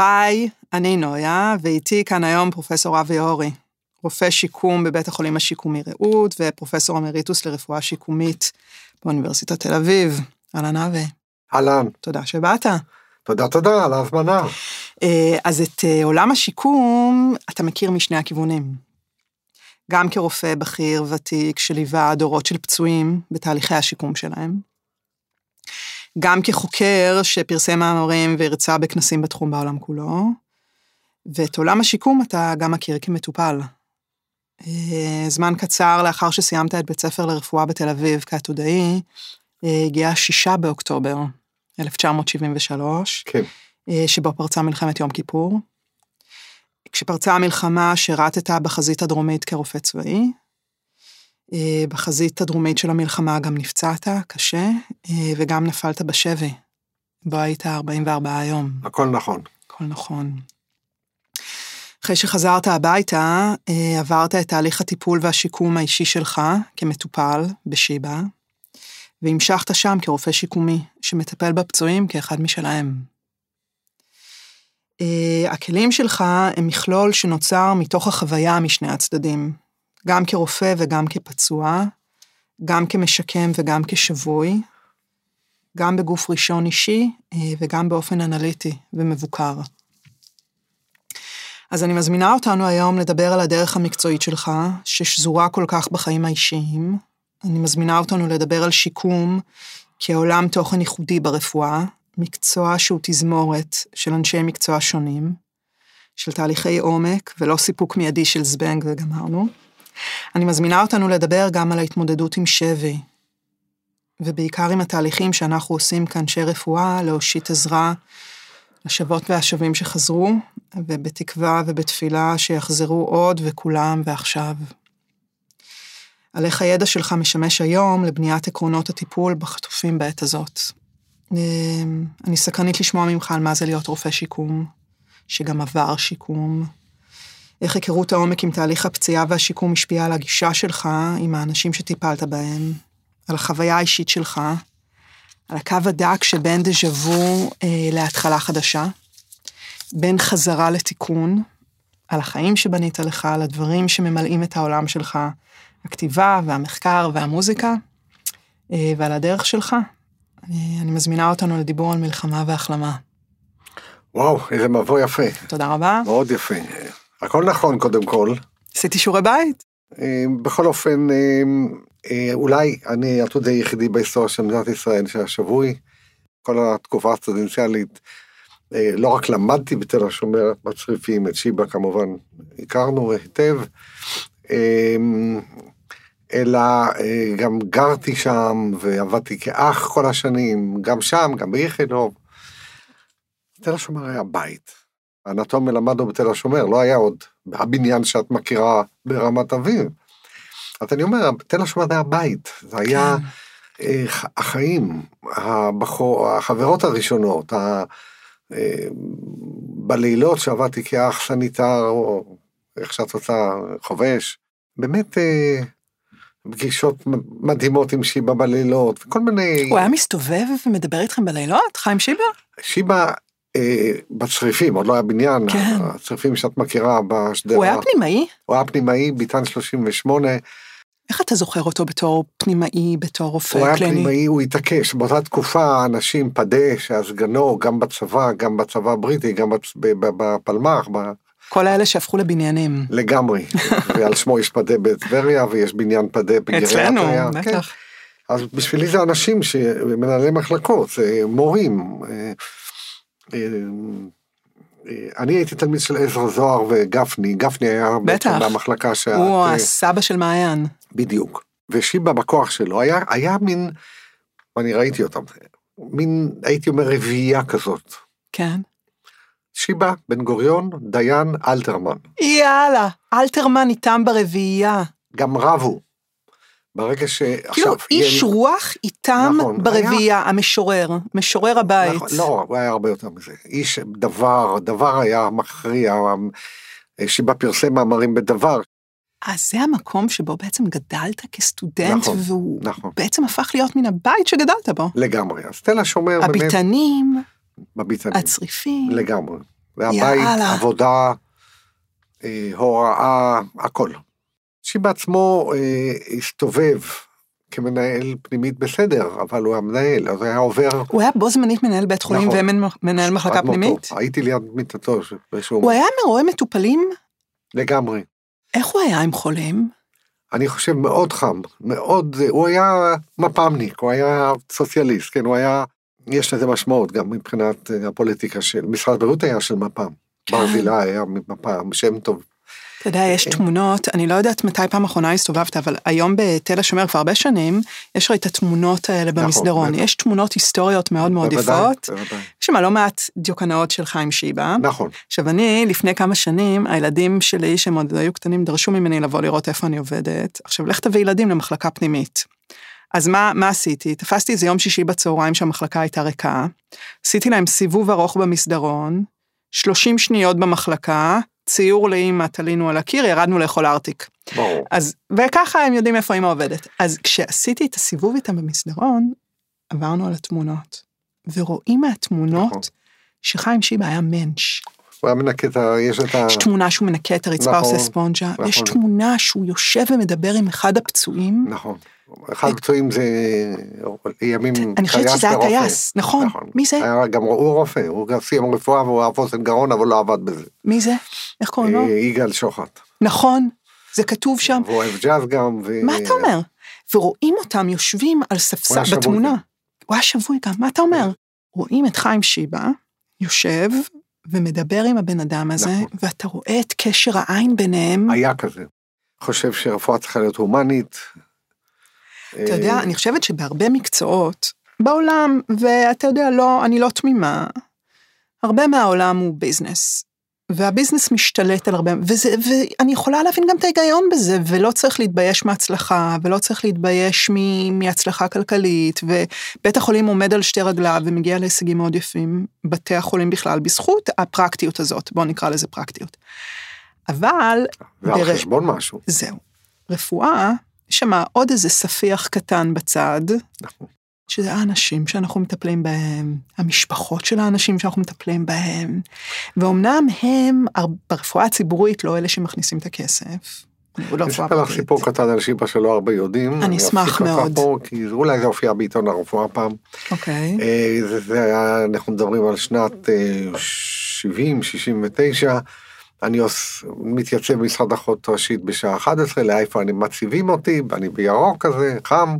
היי, אני נויה, ואיתי כאן היום פרופסור אבי אורי, רופא שיקום בבית החולים השיקומי רעות, ופרופסור אמריטוס לרפואה שיקומית באוניברסיטת תל אביב. אהלן אבי. אהלן. תודה שבאת. תודה, תודה על ההזמנה. אה, אז את אה, עולם השיקום אתה מכיר משני הכיוונים. גם כרופא בכיר ותיק שליווה דורות של פצועים בתהליכי השיקום שלהם, גם כחוקר שפרסם מאמרים והרצה בכנסים בתחום בעולם כולו, ואת עולם השיקום אתה גם מכיר כמטופל. אה, זמן קצר לאחר שסיימת את בית ספר לרפואה בתל אביב כעתודאי, הגיע השישה באוקטובר 1973, כן. אה, שבו פרצה מלחמת יום כיפור. כשפרצה המלחמה שירתת בחזית הדרומית כרופא צבאי. אה, בחזית הדרומית של המלחמה גם נפצעת קשה, אה, וגם נפלת בשבי, בו היית 44 יום. הכל נכון. הכל נכון. אחרי שחזרת הביתה, עברת את תהליך הטיפול והשיקום האישי שלך כמטופל בשיבא, והמשכת שם כרופא שיקומי, שמטפל בפצועים כאחד משלהם. הכלים שלך הם מכלול שנוצר מתוך החוויה משני הצדדים, גם כרופא וגם כפצוע, גם כמשקם וגם כשבוי, גם בגוף ראשון אישי uh, וגם באופן אנליטי ומבוקר. אז אני מזמינה אותנו היום לדבר על הדרך המקצועית שלך, ששזורה כל כך בחיים האישיים, אני מזמינה אותנו לדבר על שיקום כעולם תוכן ייחודי ברפואה, מקצוע שהוא תזמורת של אנשי מקצוע שונים, של תהליכי עומק ולא סיפוק מיידי של זבנג וגמרנו. אני מזמינה אותנו לדבר גם על ההתמודדות עם שבי, ובעיקר עם התהליכים שאנחנו עושים כאנשי רפואה להושיט עזרה לשבות והשבים שחזרו, ובתקווה ובתפילה שיחזרו עוד וכולם ועכשיו. על איך הידע שלך משמש היום לבניית עקרונות הטיפול בחטופים בעת הזאת. אמ, אני סקרנית לשמוע ממך על מה זה להיות רופא שיקום, שגם עבר שיקום. איך היכרות העומק עם תהליך הפציעה והשיקום השפיעה על הגישה שלך עם האנשים שטיפלת בהם, על החוויה האישית שלך, על הקו הדק שבין דז'ה וו אה, להתחלה חדשה, בין חזרה לתיקון, על החיים שבנית לך, על הדברים שממלאים את העולם שלך, הכתיבה והמחקר והמוזיקה, אה, ועל הדרך שלך. אני, אני מזמינה אותנו לדיבור על מלחמה והחלמה. וואו, איזה מבוא יפה. תודה רבה. מאוד יפה. הכל נכון קודם כל. עשיתי שיעורי בית. אה, בכל אופן, אה, אולי אני העתודה היחידי בהיסטוריה של מדינת ישראל שהשבוי, כל התקופה הסטודנציאלית, לא רק למדתי בתל השומר בצריפים, את שיבא כמובן הכרנו היטב, אלא אה, גם גרתי שם ועבדתי כאח כל השנים, גם שם, גם באיכילוב. תל השומר היה בית. האנטומיה למדנו בתל השומר, לא היה עוד הבניין שאת מכירה ברמת אביב. אז אני אומר, תל השומר היה בית, זה היה כן. אה, החיים, הבחור, החברות הראשונות, ה... אה, בלילות שעבדתי כאח סניטר, או איך שאת רוצה, חובש, באמת פגישות מדהימות עם שיבא בלילות, כל מיני... הוא היה מסתובב ומדבר איתכם בלילות, חיים שיבא? שיבא אה, בצריפים, עוד לא היה בניין, כן. הצריפים שאת מכירה בשדרה. הוא היה פנימאי? הוא היה פנימאי, ביטן 38. איך אתה זוכר אותו בתור פנימאי, בתור רופא קליני? הוא היה פנימאי, הוא התעקש. באותה תקופה אנשים, פדה, שהסגנו, גם בצבא, גם בצבא הבריטי, גם בפלמ"ח, כל האלה שהפכו לבניינים. לגמרי, ועל שמו יש פדה בטבריה ויש בניין פדה בגריאטריה. אצלנו, כן. בטח. כן. אז בשבילי זה אנשים שמנהלי מחלקות, מורים. אה, אה, אני הייתי תלמיד של עזרא זוהר וגפני, גפני היה בטח, במחלקה שאת... הוא אה, הסבא של מעיין. בדיוק. ושיבא בכוח שלו היה, היה מין, ואני ראיתי אותם, מין, הייתי אומר, רביעייה כזאת. כן. שיבא, בן גוריון, דיין, אלתרמן. יאללה, אלתרמן איתם ברביעייה. גם רבו. ברגע ש... כאילו, איש יהיה... רוח איתם נכון, ברביעייה, היה... המשורר, משורר הבית. נכון, לא, הוא היה הרבה יותר מזה. איש דבר, דבר היה מכריע, שיבא פרסם מאמרים בדבר. אז זה המקום שבו בעצם גדלת כסטודנט, נכון, והוא נכון. בעצם הפך להיות מן הבית שגדלת בו. לגמרי, אז תל השומר באמת... בביתנים. הצריפים. לגמרי. והבית, יאללה. עבודה, אה, הוראה, הכל. שיבא עצמו אה, הסתובב כמנהל פנימית בסדר, אבל הוא המנהל, אז היה עובר... הוא היה בו זמנית מנהל בית חולים נכון. ומנהל מחלקה עד מותו. פנימית? הייתי ליד מיטתו באיזשהו... הוא היה מרואה מטופלים? לגמרי. איך הוא היה עם חולים? אני חושב מאוד חם, מאוד, הוא היה מפ"מניק, הוא היה סוציאליסט, כן, הוא היה, יש לזה משמעות גם מבחינת אה, הפוליטיקה של, משרד הבריאות היה של מפ"ם. כן. ברזילי היה מפ"ם, שם טוב. אתה יודע, יש אה. תמונות, אני לא יודעת מתי פעם אחרונה הסתובבת, אבל היום בתל השומר כבר הרבה שנים, יש לך את התמונות האלה במסדרון. נכון, בטח. יש תמונות היסטוריות מאוד מאוד יפות. יש שם לא מעט דיוקנאות של חיים שיבא. נכון, עכשיו אני, לפני כמה שנים, הילדים שלי, שהם עוד היו קטנים, דרשו ממני לבוא לראות איפה אני עובדת. עכשיו, לך תביא ילדים למחלקה פנימית. אז מה, מה עשיתי? תפסתי איזה יום שישי בצהריים שהמחלקה הייתה ריקה, עשיתי להם סיבוב ארוך במסדרון, 30 שניות במחלקה, ציור לאמא, תלינו על הקיר, ירדנו לאכול ארטיק. ברור. אז, וככה הם יודעים איפה אמא עובדת. אז כשעשיתי את הסיבוב איתם במסדרון, עברנו על התמונות, ורואים נכון. מהתמונות שחיים שיבא היה מענץ'. הוא היה מנקה את ה... יש את ה... יש תמונה שהוא מנקה את הרצפה, נכון, עושה ספונג'ה, נכון. יש תמונה שהוא יושב ומדבר עם אחד הפצועים. נכון. אחד הפצועים זה ימים אני חושבת שזה היה. טייס, נכון. מי זה? היה גם הוא רופא, הוא גם סיים רפואה והוא אהב אוזן גרון, אבל לא עבד בזה. מי זה? איך קוראים לו? אה, יגאל שוחט. נכון, זה כתוב שם. והוא אוהב ג'אז גם. ו- מה אתה אומר? ורואים אותם יושבים על ספסל, היה בתמונה. הוא היה שבוי גם, מה אתה אומר? רואים את חיים שיבא, יושב ומדבר עם הבן אדם הזה, נכון. ואתה רואה את קשר העין ביניהם. היה כזה. חושב שרפואה צריכה להיות הומנית. אתה יודע, אה, אני חושבת שבהרבה מקצועות בעולם, ואתה יודע, לא, אני לא תמימה, הרבה מהעולם הוא ביזנס. והביזנס משתלט על הרבה, וזה, ואני יכולה להבין גם את ההיגיון בזה, ולא צריך להתבייש מהצלחה, ולא צריך להתבייש מ, מהצלחה כלכלית, ובית החולים עומד על שתי רגליו ומגיע להישגים מאוד יפים, בתי החולים בכלל, בזכות הפרקטיות הזאת, בואו נקרא לזה פרקטיות. אבל, ועל בר- חשבון משהו. זהו, רפואה, יש שם עוד איזה ספיח קטן בצד, נכון. שזה האנשים שאנחנו מטפלים בהם, המשפחות של האנשים שאנחנו מטפלים בהם, ואומנם הם ברפואה הציבורית לא אלה שמכניסים את הכסף. לא אני רפואה אספר לך. סיפור קטן על שיבא שלא הרבה יודעים. אני אשמח מאוד. פה, כי אולי זה הופיע בעיתון הרפואה פעם. אוקיי, אה, זה, זה היה, אנחנו מדברים על שנת אה, 70, 69. אני מתייצב במשרד אחות ראשית בשעה 11, לאיפה אני מציבים אותי, ואני בירוק כזה, חם.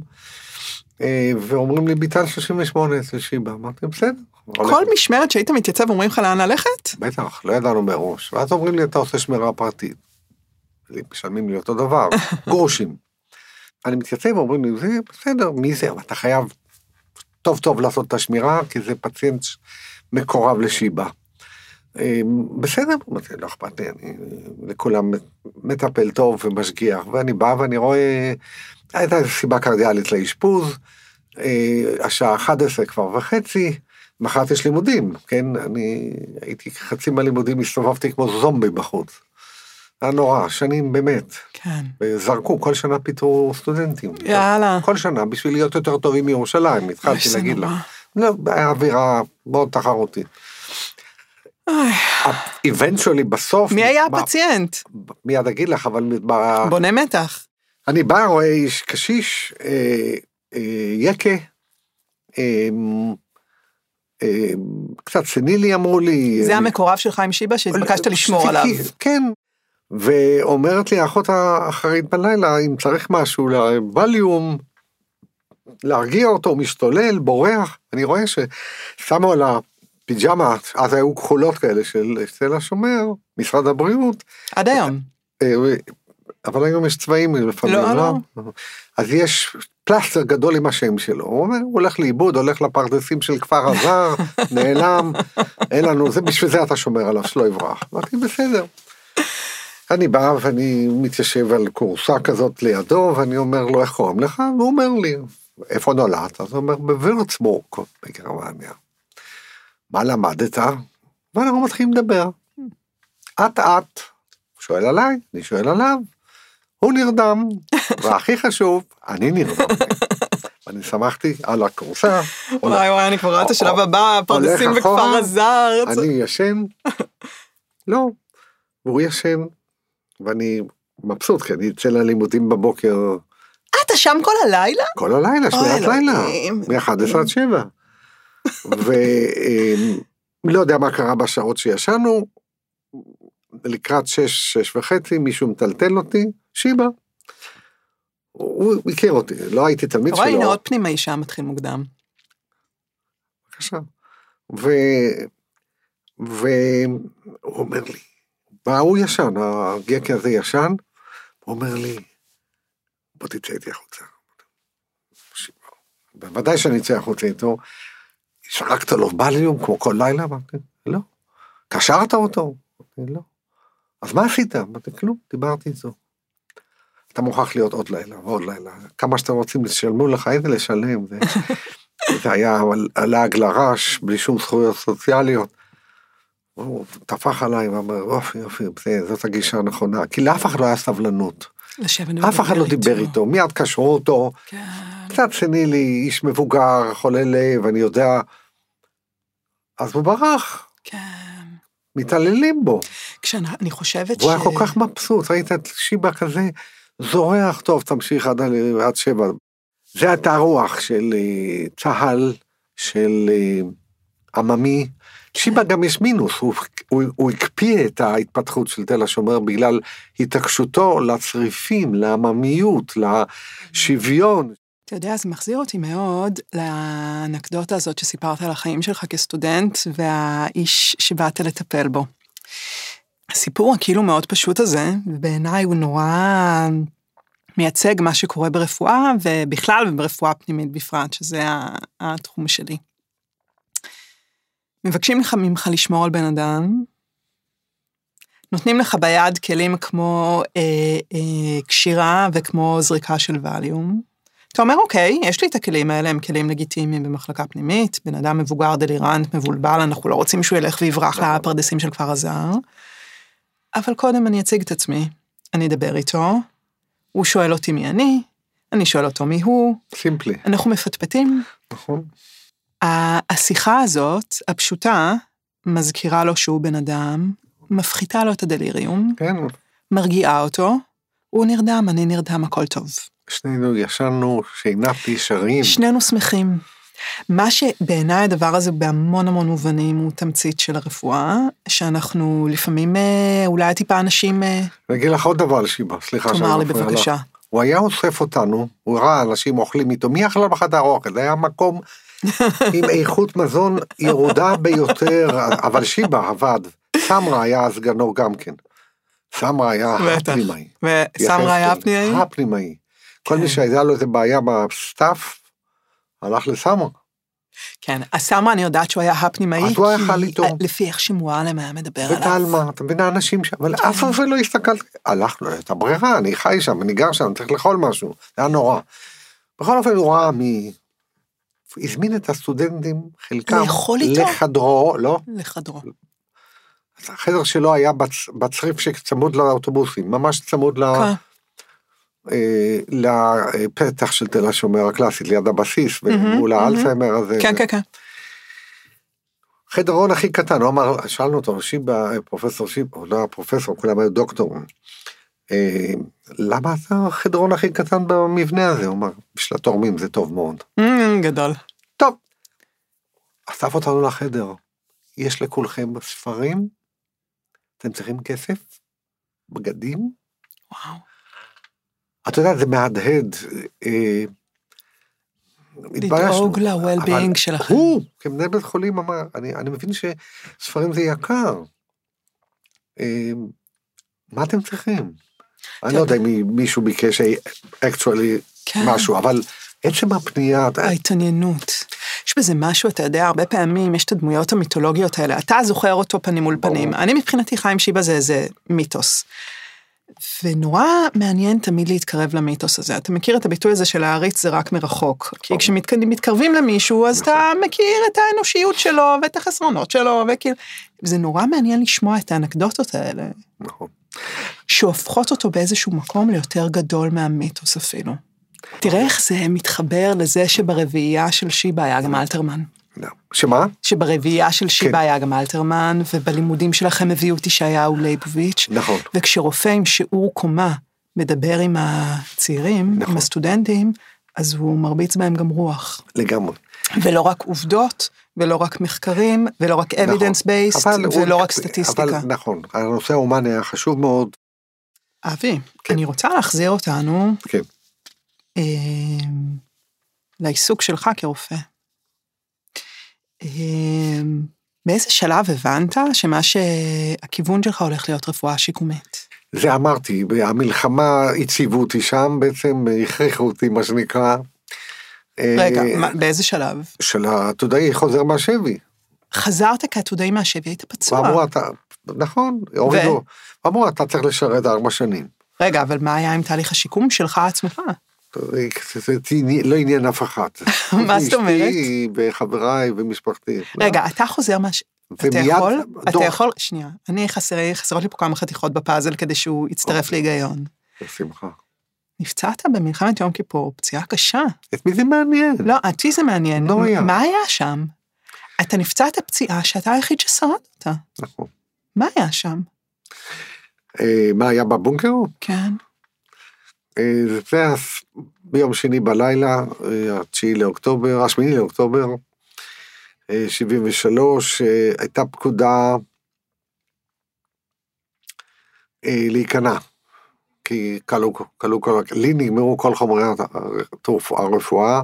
אה, ואומרים לי, ביטל 38 אצל שיבא. אמרתי, בסדר. כל משמרת שהיית מתייצב אומרים לך לאן ללכת? בטח, לא ידענו מראש. ואז אומרים לי, אתה עושה שמירה פרטית. משלמים לי אותו דבר, גרושים. אני מתייצב, אומרים לי, זה בסדר, מי זה? אבל אתה חייב טוב טוב לעשות את השמירה, כי זה פציינט מקורב לשיבא. אה, בסדר, לא אכפת לי, אני לכולם מטפל טוב ומשגיח, ואני בא ואני רואה, הייתה סיבה קרדיאלית לאשפוז, אה, השעה 11 כבר וחצי, מחרת יש לימודים, כן? אני הייתי חצי מהלימודים, הסתובבתי כמו זומבי בחוץ. היה נורא, שנים באמת. כן. וזרקו, כל שנה פיטרו סטודנטים. יאללה. כל שנה, בשביל להיות יותר טובים מירושלים, התחלתי להגיד. לך. לא, היה אווירה מאוד תחרותית. איבנטואלי בסוף... מי היה הפציינט? מיד אגיד לך, אבל בונה מתח. אני בא, רואה איש קשיש, אה, אה, יקה, אה, אה, קצת סנילי אמרו לי. זה אה, המקורב של חיים שיבא שהתבקשת לשמור עליו. כן. ואומרת לי האחות האחרית בלילה, אם צריך משהו, לווליום, להרגיע אותו, משתולל, בורח. אני רואה ששמו על הפיג'מה, אז היו כחולות כאלה של תל השומר, משרד הבריאות, עד היום. אה, אבל היום יש צבעים לפעמים, לא, לא? לא. אז יש פלסטר גדול עם השם שלו, הוא אומר, הוא הולך לאיבוד, הולך לפרדסים של כפר הזר, נעלם, אין לנו, זה בשביל זה אתה שומר עליו, שלא יברח. אמרתי, בסדר. אני בא ואני מתיישב על כורסה כזאת לידו, ואני אומר לו, איך קוראים לך? והוא אומר לי, איפה נולדת? אז הוא אומר, בווירצבורג בגרמניה. מה למדת? ואנחנו מתחילים לדבר. אט אט, הוא שואל עליי, אני שואל עליו, הוא נרדם, והכי חשוב, אני נרדם. אני שמחתי על הכורסה, וואי וואי, אני כבר רואה את השלב הבא, פרדסים בכפר הזר. אני ישן, לא. והוא ישן, ואני מבסוט, כי אני אצא ללימודים בבוקר אה, אתה שם כל הלילה? כל הלילה, שמיעת לילה, אלוהים. מ-11 עד 7. ולא יודע מה קרה בשעות שישנו, לקראת 6, 6 וחצי, מישהו מטלטל אותי, שיבא. הוא הכיר אותי, לא הייתי תלמיד אתה רואה, הנה שלו. עוד פנימאי שם מתחיל מוקדם. בבקשה. ו... והוא אומר לי, מה הוא ישן, הגקי הזה ישן? הוא אומר לי, בוא תצא איתי החוצה. בוודאי שאני אצא החוצה איתו. שרקת לו בליום כמו כל לילה? אמרתי, לא. קשרת אותו? אמרתי, לא. אז מה עשית? אמרתי, כלום, דיברתי איתו. אתה מוכרח להיות עוד לילה ועוד לילה. כמה שאתם רוצים, תשלמו לך, איזה לשלם. זה, זה היה לעג לרש, בלי שום זכויות סוציאליות. הוא טפח עליי ואמר, יופי, יופי, זה, זאת הגישה הנכונה. כי לאף אחד לא היה סבלנות. אף אחד לא דיבר איתו, מיד קשרו אותו. כן. קצת סנילי, איש מבוגר, חולה לב, אני יודע. אז הוא ברח, כן. מתעללים בו. כשאני חושבת ש... והוא היה כל כך מבסוט, ראית את שיבא כזה זורח, טוב, תמשיך עד, עד שבע. זה הייתה הרוח של אה, צה"ל, של אה, עממי. שיבא גם יש מינוס, הוא, הוא, הוא הקפיא את ההתפתחות של תל השומר בגלל התעקשותו לצריפים, לעממיות, לשוויון. אתה יודע, זה מחזיר אותי מאוד לאנקדוטה הזאת שסיפרת על החיים שלך כסטודנט והאיש שבאת לטפל בו. הסיפור הכאילו מאוד פשוט הזה, ובעיניי הוא נורא מייצג מה שקורה ברפואה, ובכלל וברפואה פנימית בפרט, שזה התחום שלי. מבקשים לך ממך לשמור על בן אדם, נותנים לך ביד כלים כמו אה, אה, קשירה וכמו זריקה של ווליום. אתה אומר, אוקיי, יש לי את הכלים האלה, הם כלים לגיטימיים במחלקה פנימית, בן אדם מבוגר, דלירנט, מבולבל, אנחנו לא רוצים שהוא ילך ויברח לפרדסים של כפר הזר. אבל קודם אני אציג את עצמי, אני אדבר איתו, הוא שואל אותי מי אני, אני שואל אותו מי הוא, סימפלי, אנחנו מפטפטים. נכון? השיחה הזאת, הפשוטה, מזכירה לו שהוא בן אדם, מפחיתה לו את הדליריום, כן, מרגיעה אותו, הוא נרדם, אני נרדם, הכל טוב. שנינו ישנו, שינתי, שרים. שנינו שמחים. מה שבעיניי הדבר הזה בהמון המון מובנים הוא תמצית של הרפואה, שאנחנו לפעמים אה, אולי טיפה אנשים, אה, אני אגיד לך עוד דבר על שיבא, סליחה תאמר לי מפריע לך. בבקשה. הוא היה אוסף אותנו, הוא ראה אנשים אוכלים איתו, מי אכלה בחדר אוכל? זה היה מקום עם איכות מזון ירודה ביותר, אבל שיבא עבד. סמרה היה סגנו גם כן. סמרה היה. הפנימאי. וסמרה היה הפנימאי? הפנימאי. כל כן. מי שהיה לו איזה בעיה בסטאפ, הלך לסמרה. כן, הסמרה אני יודעת שהוא היה הפנימאי, אז הוא היה חל איתו. לפי איך שמועלם היה מדבר עליו. וטלמה, אתה מבין האנשים שם, אבל אף אחד לא הסתכלתי, הלכנו, הייתה ברירה, אני חי שם, אני גר שם, צריך לאכול משהו, זה היה נורא. בכל אופן הוא ראה מי... הזמין את הסטודנטים, חלקם? לחדרו, לא, לחדרו. החדר שלו היה בצ, בצריף שצמוד לאוטובוסים, ממש צמוד ל, כן. אה, לפתח של תל השומר הקלאסית, ליד הבסיס, מהמם. האלצהיימר הזה. כן, כן, כן. חדרון הכי קטן, הוא אמר, שאלנו אותו, שיבא, פרופסור שיבא, הוא לא היה פרופסור, כולם היו דוקטורים. אה, למה אתה החדרון הכי קטן במבנה הזה? הוא אמר, בשביל התורמים זה טוב מאוד. גדול. טוב, אסף אותנו לחדר, יש לכולכם ספרים, אתם צריכים כסף, בגדים, וואו. אתה יודע, זה מהדהד. אה. לדאוג ל-well-being שלכם. הוא, כמנהל בית חולים, אמר, אני, אני מבין שספרים זה יקר. אה, מה אתם צריכים? אני לא יודע אם מישהו ביקש actually כן. משהו, אבל עצם הפנייה, ההתעניינות. יש בזה משהו, אתה יודע, הרבה פעמים יש את הדמויות המיתולוגיות האלה, אתה זוכר אותו פנים מול. פנים. אני מבחינתי חיים שיבא זה איזה מיתוס. ונורא מעניין תמיד להתקרב למיתוס הזה. אתה מכיר את הביטוי הזה של להעריץ זה רק מרחוק. כי. כשמתקרבים למישהו, אז אתה מכיר את האנושיות שלו ואת החסרונות שלו, וכאילו... זה נורא מעניין לשמוע את האנקדוטות האלה, נכון. שהופכות אותו באיזשהו מקום ליותר גדול מהמיתוס אפילו. תראה איך זה מתחבר לזה שברביעייה של שיבא היה גם אלתרמן. לא. שמה? שברביעייה של שיבא כן. היה גם אלתרמן, ובלימודים שלכם הביאו את ישעיהו ליבוביץ'. נכון. וכשרופא עם שיעור קומה מדבר עם הצעירים, נכון. עם הסטודנטים, אז הוא מרביץ בהם גם רוח. לגמרי. ולא רק עובדות, ולא רק מחקרים, ולא רק נכון. evidence based, הוא- ולא רק סטטיסטיקה. אבל נכון, הנושא ההומני היה חשוב מאוד. אבי, כן. אני רוצה להחזיר אותנו כן. אה, לעיסוק שלך כרופא. באיזה שלב הבנת שמה שהכיוון שלך הולך להיות רפואה שיקומית? זה אמרתי, המלחמה הציבו אותי שם, בעצם הכריחו אותי, מה שנקרא. רגע, אה, מה- באיזה שלב? של העתודאי חוזר מהשבי. חזרת כעתודאי מהשבי, היית פצוע. ואמרו, אתה, נכון, הורידו, אמרו, אתה צריך לשרת ארבע שנים. רגע, אבל מה היה עם תהליך השיקום שלך עצמך? זה, לא עניין אף אחד. מה זאת אומרת? אשתי וחבריי ומשפחתי. רגע, אתה חוזר מהש... אתה יכול? אתה. יכול? שנייה. אני חסר, חסרות לי פה כמה חתיכות בפאזל כדי שהוא יצטרף אוקיי. להיגיון. בשמחה. נפצעת במלחמת יום כיפור, פציעה קשה. את מי זה מעניין? לא, אותי זה מעניין. לא היה. מה היה שם? אתה נפצעת פציעה שאתה היחיד ששרד אותה. נכון. מה היה שם? אה, מה היה בבונקר? כן. אה, זה היה ביום שני בלילה, אה, התשיעי לאוקטובר, השמיני לאוקטובר, אה, 73, אה, הייתה פקודה להיכנע. כי כלו, כל, לי נגמרו כל חומרי הרפואה.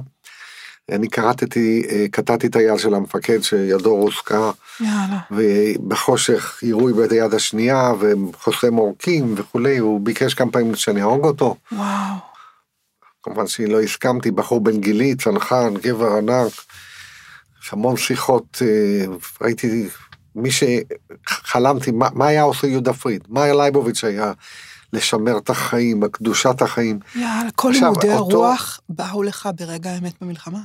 אני קראתי, אה, קטעתי את היד של המפקד שידו רוסקה, יאללה. ובחושך עירוי ביד היד השנייה, וחוסם עורקים וכולי, הוא ביקש כמה פעמים שאני אהרוג אותו. וואו. כמובן שלא הסכמתי, בחור בן גילי, צנחן, גבר ענק, המון שיחות, אה, ראיתי, מי שחלמתי, מה, מה היה עושה יהודה פריד? מה היה לייבוביץ' היה לשמר את החיים, קדושת החיים. יאללה, כל עכשיו, לימודי אותו- הרוח באו לך ברגע האמת במלחמה.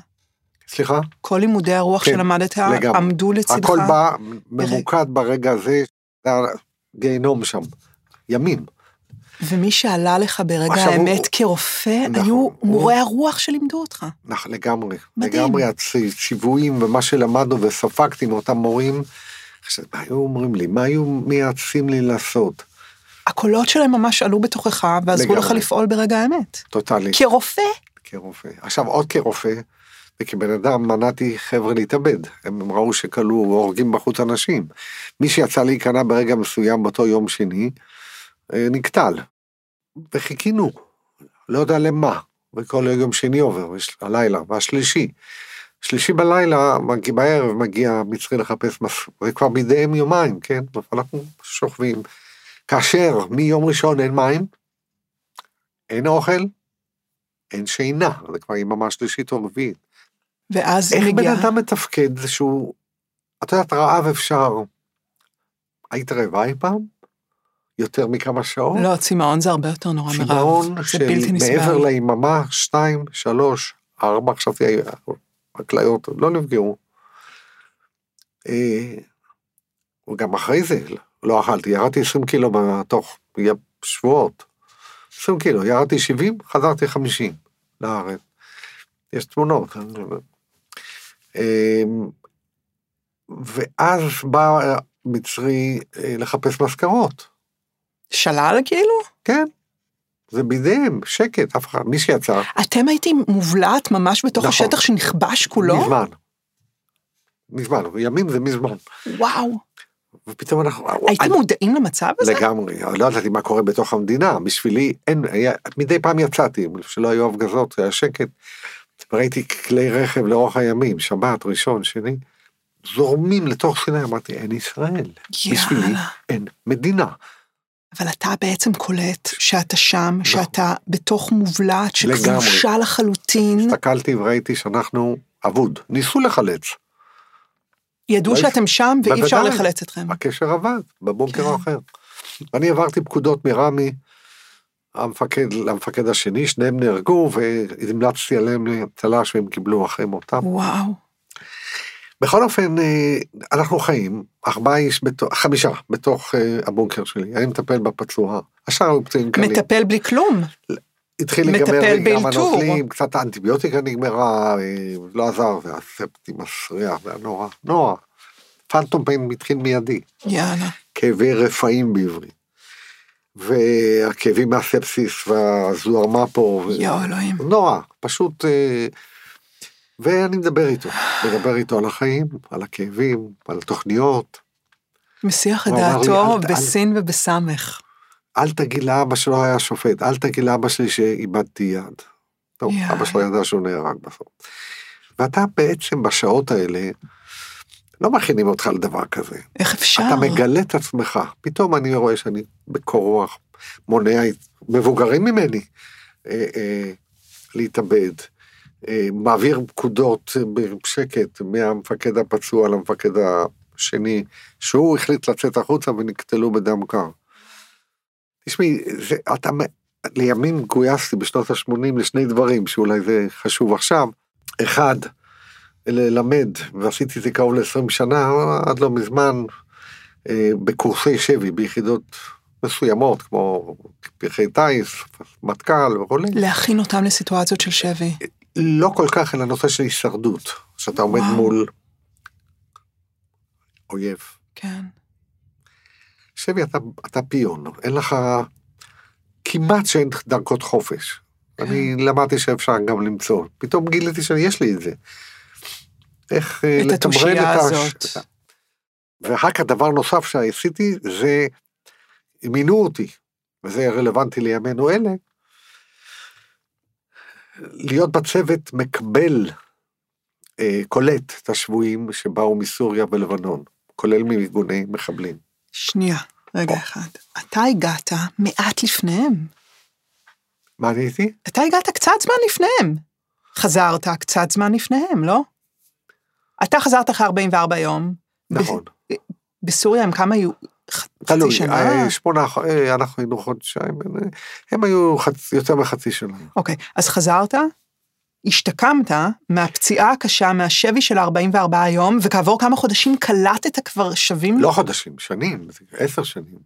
סליחה? כל לימודי הרוח כן, שלמדת לגמרי. עמדו לצדך. הכל בא ממוקד ברגע הזה, גיהנום שם, ימים. ומי שעלה לך ברגע עכשיו, הוא- האמת כרופא, נכון, היו הוא- מורי הרוח שלימדו אותך. נכון, לגמרי. מדהים. לגמרי הציוויים ומה שלמדנו וספגתי מאותם מורים, עכשיו, מה היו אומרים לי? מה היו מייעצים לי לעשות? הקולות שלהם ממש עלו בתוכך ועזרו לך לגמרי. לפעול ברגע האמת. טוטאלי. כרופא, כרופא. עכשיו עוד כרופא, וכבן אדם מנעתי חבר'ה להתאבד. הם ראו שכלו הורגים בחוץ אנשים. מי שיצא להיכנע ברגע מסוים באותו יום שני, אה, נקטל. וחיכינו, לא יודע למה. וכל יום שני עובר, הלילה, והשלישי. שלישי בלילה, בערב מגיע המצרי לחפש מס... זה כבר בידיהם יומיים, כן? ואנחנו שוכבים. כאשר מיום ראשון אין מים, אין אוכל, אין שינה, זה כבר יממה שלישית או רביעית. ואז איך בן. אדם מתפקד שהוא, את יודעת, רעב אפשר. היית רעבה אי פעם? יותר מכמה שעות? לא, צמאון זה הרבה יותר נורא מרעב. צמאון של. מעבר ליממה, שתיים, שלוש, ארבע, חשבתי, הכליות לא נפגעו. אה, וגם אחרי זה לא אכלתי, ירדתי 20 קילו בתוך שבועות. 20 קילו, ירדתי 70, חזרתי 50 לארץ. יש תמונות. אה, ואז בא מצרי אה, לחפש מזכרות. שלל כאילו? כן, זה בידיהם, שקט, אף אחד, מי שיצא, אתם הייתם מובלעת ממש בתוך נכון. השטח שנכבש כולו? מזמן. מזמן, ימים זה מזמן. וואו. ופתאום אנחנו... הייתם אני- מודעים למצב הזה? לגמרי, לא ידעתי מה קורה בתוך המדינה, בשבילי אין, היה, מדי פעם יצאתי, שלא היו הפגזות, היה שקט, וראיתי כלי רכב לאורך הימים, שבת, ראשון, שני, זורמים לתוך סיני, אמרתי, אין ישראל, בשבילי יאללה. אין מדינה. אבל אתה בעצם קולט שאתה שם, שאתה בתוך מובלעת. שכבושה לחלוטין. הסתכלתי וראיתי שאנחנו אבוד, ניסו לחלץ, ידעו לא שאתם שם ואי אפשר. לחלץ אתכם. הקשר עבד, בבונקר כן. האחר. אני עברתי פקודות מרמי, המפקד, למפקד השני, שניהם נהרגו, והמלצתי עליהם לצל"ש והם קיבלו אחרי מותם. וואו. בכל אופן, אה, אנחנו חיים, ארבעה איש, בתוך, חמישה, בתוך אה, הבונקר שלי. אני מטפל בפצוע, השאר היו פצועים קלים. מטפל בלי כלום. התחיל להיגמר לי גם. הנוזלים, קצת האנטיביוטיקה נגמרה, אה, לא עזר, זה הספטי מסריח, זה היה נורא, נורא. פנטום פיין התחיל מיידי, יאללה. כאבי רפאים בעברית. והכאבים מהספסיס והזוהרמפו, ו- יואו, אלוהים. נורא, פשוט, אה, ואני מדבר איתו, מדבר איתו על החיים, על הכאבים, על התוכניות. מסיח את לי, דעתו "אל בסין ובסמך. אל תגיד לאבא שלו היה שופט, אל תגיד לאבא שלי שאיבדתי יד. טוב, יאי. אבא שלו ידע שהוא נהרג בסוף. ואתה בעצם בשעות האלה, לא מכינים אותך לדבר כזה. איך אפשר? אתה מגלה את עצמך. פתאום אני רואה שאני בקור רוח, מונע מבוגרים ממני אה, אה, להתאבד, אה, מעביר פקודות בשקט מהמפקד הפצוע למפקד השני, שהוא החליט לצאת החוצה ונקטלו בדם קר. תשמעי, אתה, לימים גויסתי בשנות ה-80 לשני דברים, שאולי זה חשוב עכשיו. אחד, ללמד, ועשיתי את זה קרוב ל-20 שנה, עד לא מזמן, אה, בקורסי שבי, ביחידות מסוימות, כמו פרחי טיס, מטכ"ל וכולי. להכין אותם לסיטואציות של שבי. לא כל כך אל הנושא של הישרדות, שאתה עומד וואו. מול אויב. כן. שבי, אתה, אתה פיון, אין לך, כמעט שאין דרכות חופש. כן. אני למדתי שאפשר גם למצוא, פתאום גיליתי שיש לי את זה. איך אה, את לתמרן את. הזאת. ואחר כך דבר נוסף שעשיתי זה, מינו אותי, וזה רלוונטי לימינו אלה, להיות בצוות מקבל, אה, קולט את השבויים שבאו מסוריה ולבנון, כולל מארגוני מחבלים. שנייה, רגע אחד. אתה הגעת מעט לפניהם. מה אני הייתי? אתה הגעת קצת זמן לפניהם. חזרת קצת זמן לפניהם, לא? אתה חזרת אחרי 44 יום. ב- נכון. בסוריה הם כמה היו? תלוי, שנה? אה, שמונה, אה, אנחנו היינו חודשיים, אה, הם היו חצ- יותר מחצי שנה. אוקיי, אז חזרת, השתקמת מהפציעה הקשה, מהשבי של 44 יום, וכעבור כמה חודשים קלטת כבר שבים? לא חודשים, שנים, עשר שנים.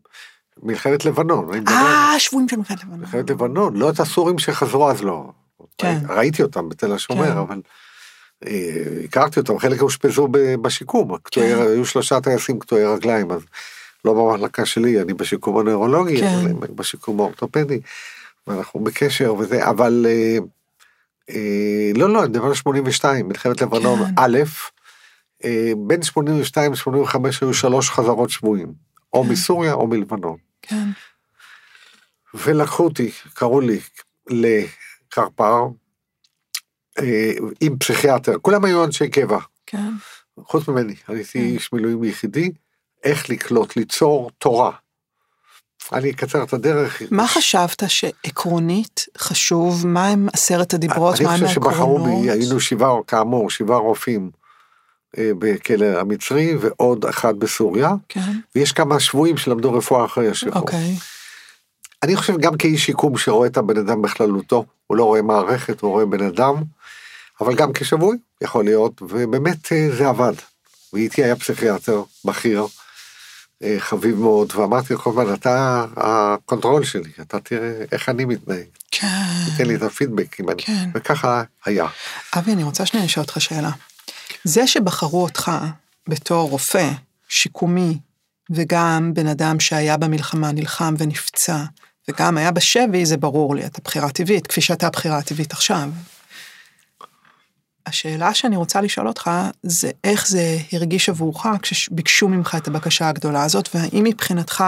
מלחמת לבנון, אה, שבויים של מלחמת לבנון. מלחמת לבנון, לא את הסורים שחזרו אז לא. כן. ראיתי אותם בתל השומר, כן. אבל הכרתי אותם, חלק אושפזו בשיקום, כן. היו שלושה טייסים קטועי רגליים, אז לא במחלקה שלי, אני בשיקום הנוירולוגי, כן. אבל הם בשיקום האורתופדי, ואנחנו בקשר וזה, אבל אה, אה, לא, לא, אני מדבר על 82, מלחמת לבנון כן. א', אה, בין 82 ל-85 היו שלוש חזרות שבויים, או כן. מסוריה או מלבנון. כן, ולקחו אותי, קראו לי לקרפר, אה, עם פסיכיאטר, כולם היו אנשי קבע, כן. חוץ ממני, אני הייתי כן. איש מילואים יחידי, איך לקלוט, ליצור תורה. אני אקצר את הדרך. מה חשבת שעקרונית חשוב? מה הם עשרת הדיברות? מה אני הם חושב שבחרו העקרונות? בי, היינו שבעה, כאמור, שבעה רופאים אה, בכלא המצרי ועוד אחד בסוריה, כן, ויש כמה שבויים שלמדו רפואה אחרי השחרור. אוקיי. אני חושב גם כאיש שיקום שרואה את הבן אדם בכללותו, הוא לא רואה מערכת, הוא רואה בן אדם, אבל גם כשבוי, יכול להיות, ובאמת אה, זה עבד. ואיתי היה פסיכיאטר בכיר, אה, חביב מאוד, ואמרתי לו כל הזמן, אתה ה control שלי, אתה תראה איך אני מתנהג, כן, תן לי את הפידבק, אם אני... כן. וככה היה. אבי, אני רוצה שנייה לשאול אותך שאלה. זה שבחרו אותך בתור רופא, שיקומי, וגם בן אדם שהיה במלחמה, נלחם ונפצע, וגם היה בשבי, זה ברור לי, אתה בחירה טבעית, כפי שאתה בחירה טבעית עכשיו. השאלה שאני רוצה לשאול אותך, זה איך זה הרגיש עבורך כשביקשו ממך את הבקשה הגדולה הזאת, והאם מבחינתך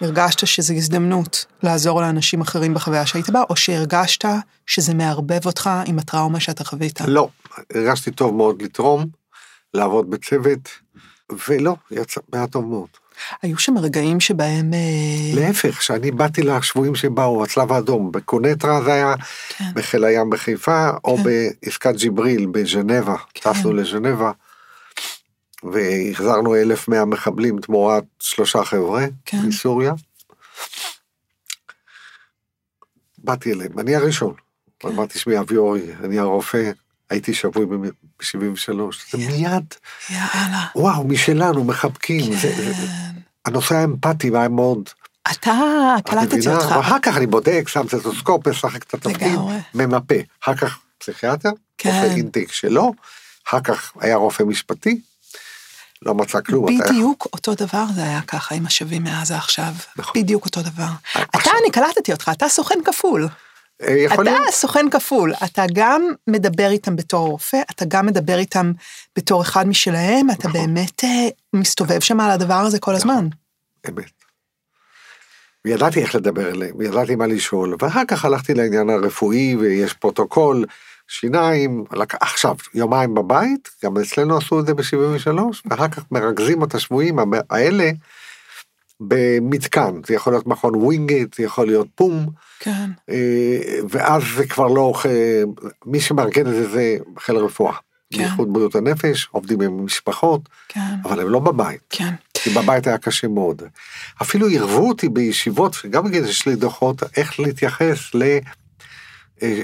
הרגשת שזו הזדמנות לעזור לאנשים אחרים בחוויה שהיית בה, או שהרגשת שזה מערבב אותך עם הטראומה שאתה חווית? לא, הרגשתי טוב מאוד לתרום, לעבוד בצוות, ולא, יצא, היה טוב מאוד. היו שם רגעים שבהם... אה, להפך, כשאני באתי לשבויים שבאו, הצלב האדום, בקונטרה זה היה, כן. בחיל הים בחיפה, או כן. בעסקת ג'יבריל בז'נבה, כן. טסנו לז'נבה, והחזרנו 1,100 מחבלים תמורת שלושה חבר'ה כן. מסוריה. באתי אליהם, אני הראשון. כן. אמרתי, שמי אבי אורי, אני הרופא, הייתי שבוי ב-73. זה מיד, יאללה. וואו, משלנו, מחבקים. זה- זה- כן. הנושא האמפתי היה מאוד אתה, קלטתי אותך. ואחר כך אני בודק, שם סטטוסקופ, משחק את התפקיד. ממפה. אחר כך פסיכיאטר, כן. רופא intake שלו, אחר כך היה רופא משפטי, לא מצא כלום. אתה- בדיוק אותו דבר זה היה ככה עם השבים מעזה עכשיו. נכון. בדיוק אותו דבר. אתה, עכשיו- אני קלטתי אותך, אתה סוכן כפול. אה, יכול אתה להיות, סוכן כפול, אתה גם מדבר איתם בתור רופא, אתה גם מדבר איתם בתור אחד משלהם, אתה נכון. באמת אה, מסתובב שם על הדבר הזה כל הזמן. אמת. וידעתי איך לדבר אליהם, וידעתי מה לשאול, ואחר כך הלכתי לעניין הרפואי, ויש פרוטוקול, שיניים, עכשיו, יומיים בבית, גם אצלנו עשו את זה ב-73, ואחר כך מרכזים את השבויים האלה במתקן, זה יכול להיות מכון ווינגייט, זה יכול להיות פו"ם, כן, אה, ואז זה כבר לא, מי שמארגן את זה זה חיל הרפואה. כן. בייחוד בריאות הנפש, עובדים עם משפחות, כן, אבל הם לא בבית. כן. כי בבית היה קשה מאוד. אפילו עירבו אותי בישיבות, שגם כן יש לי דוחות, איך להתייחס ל... אה,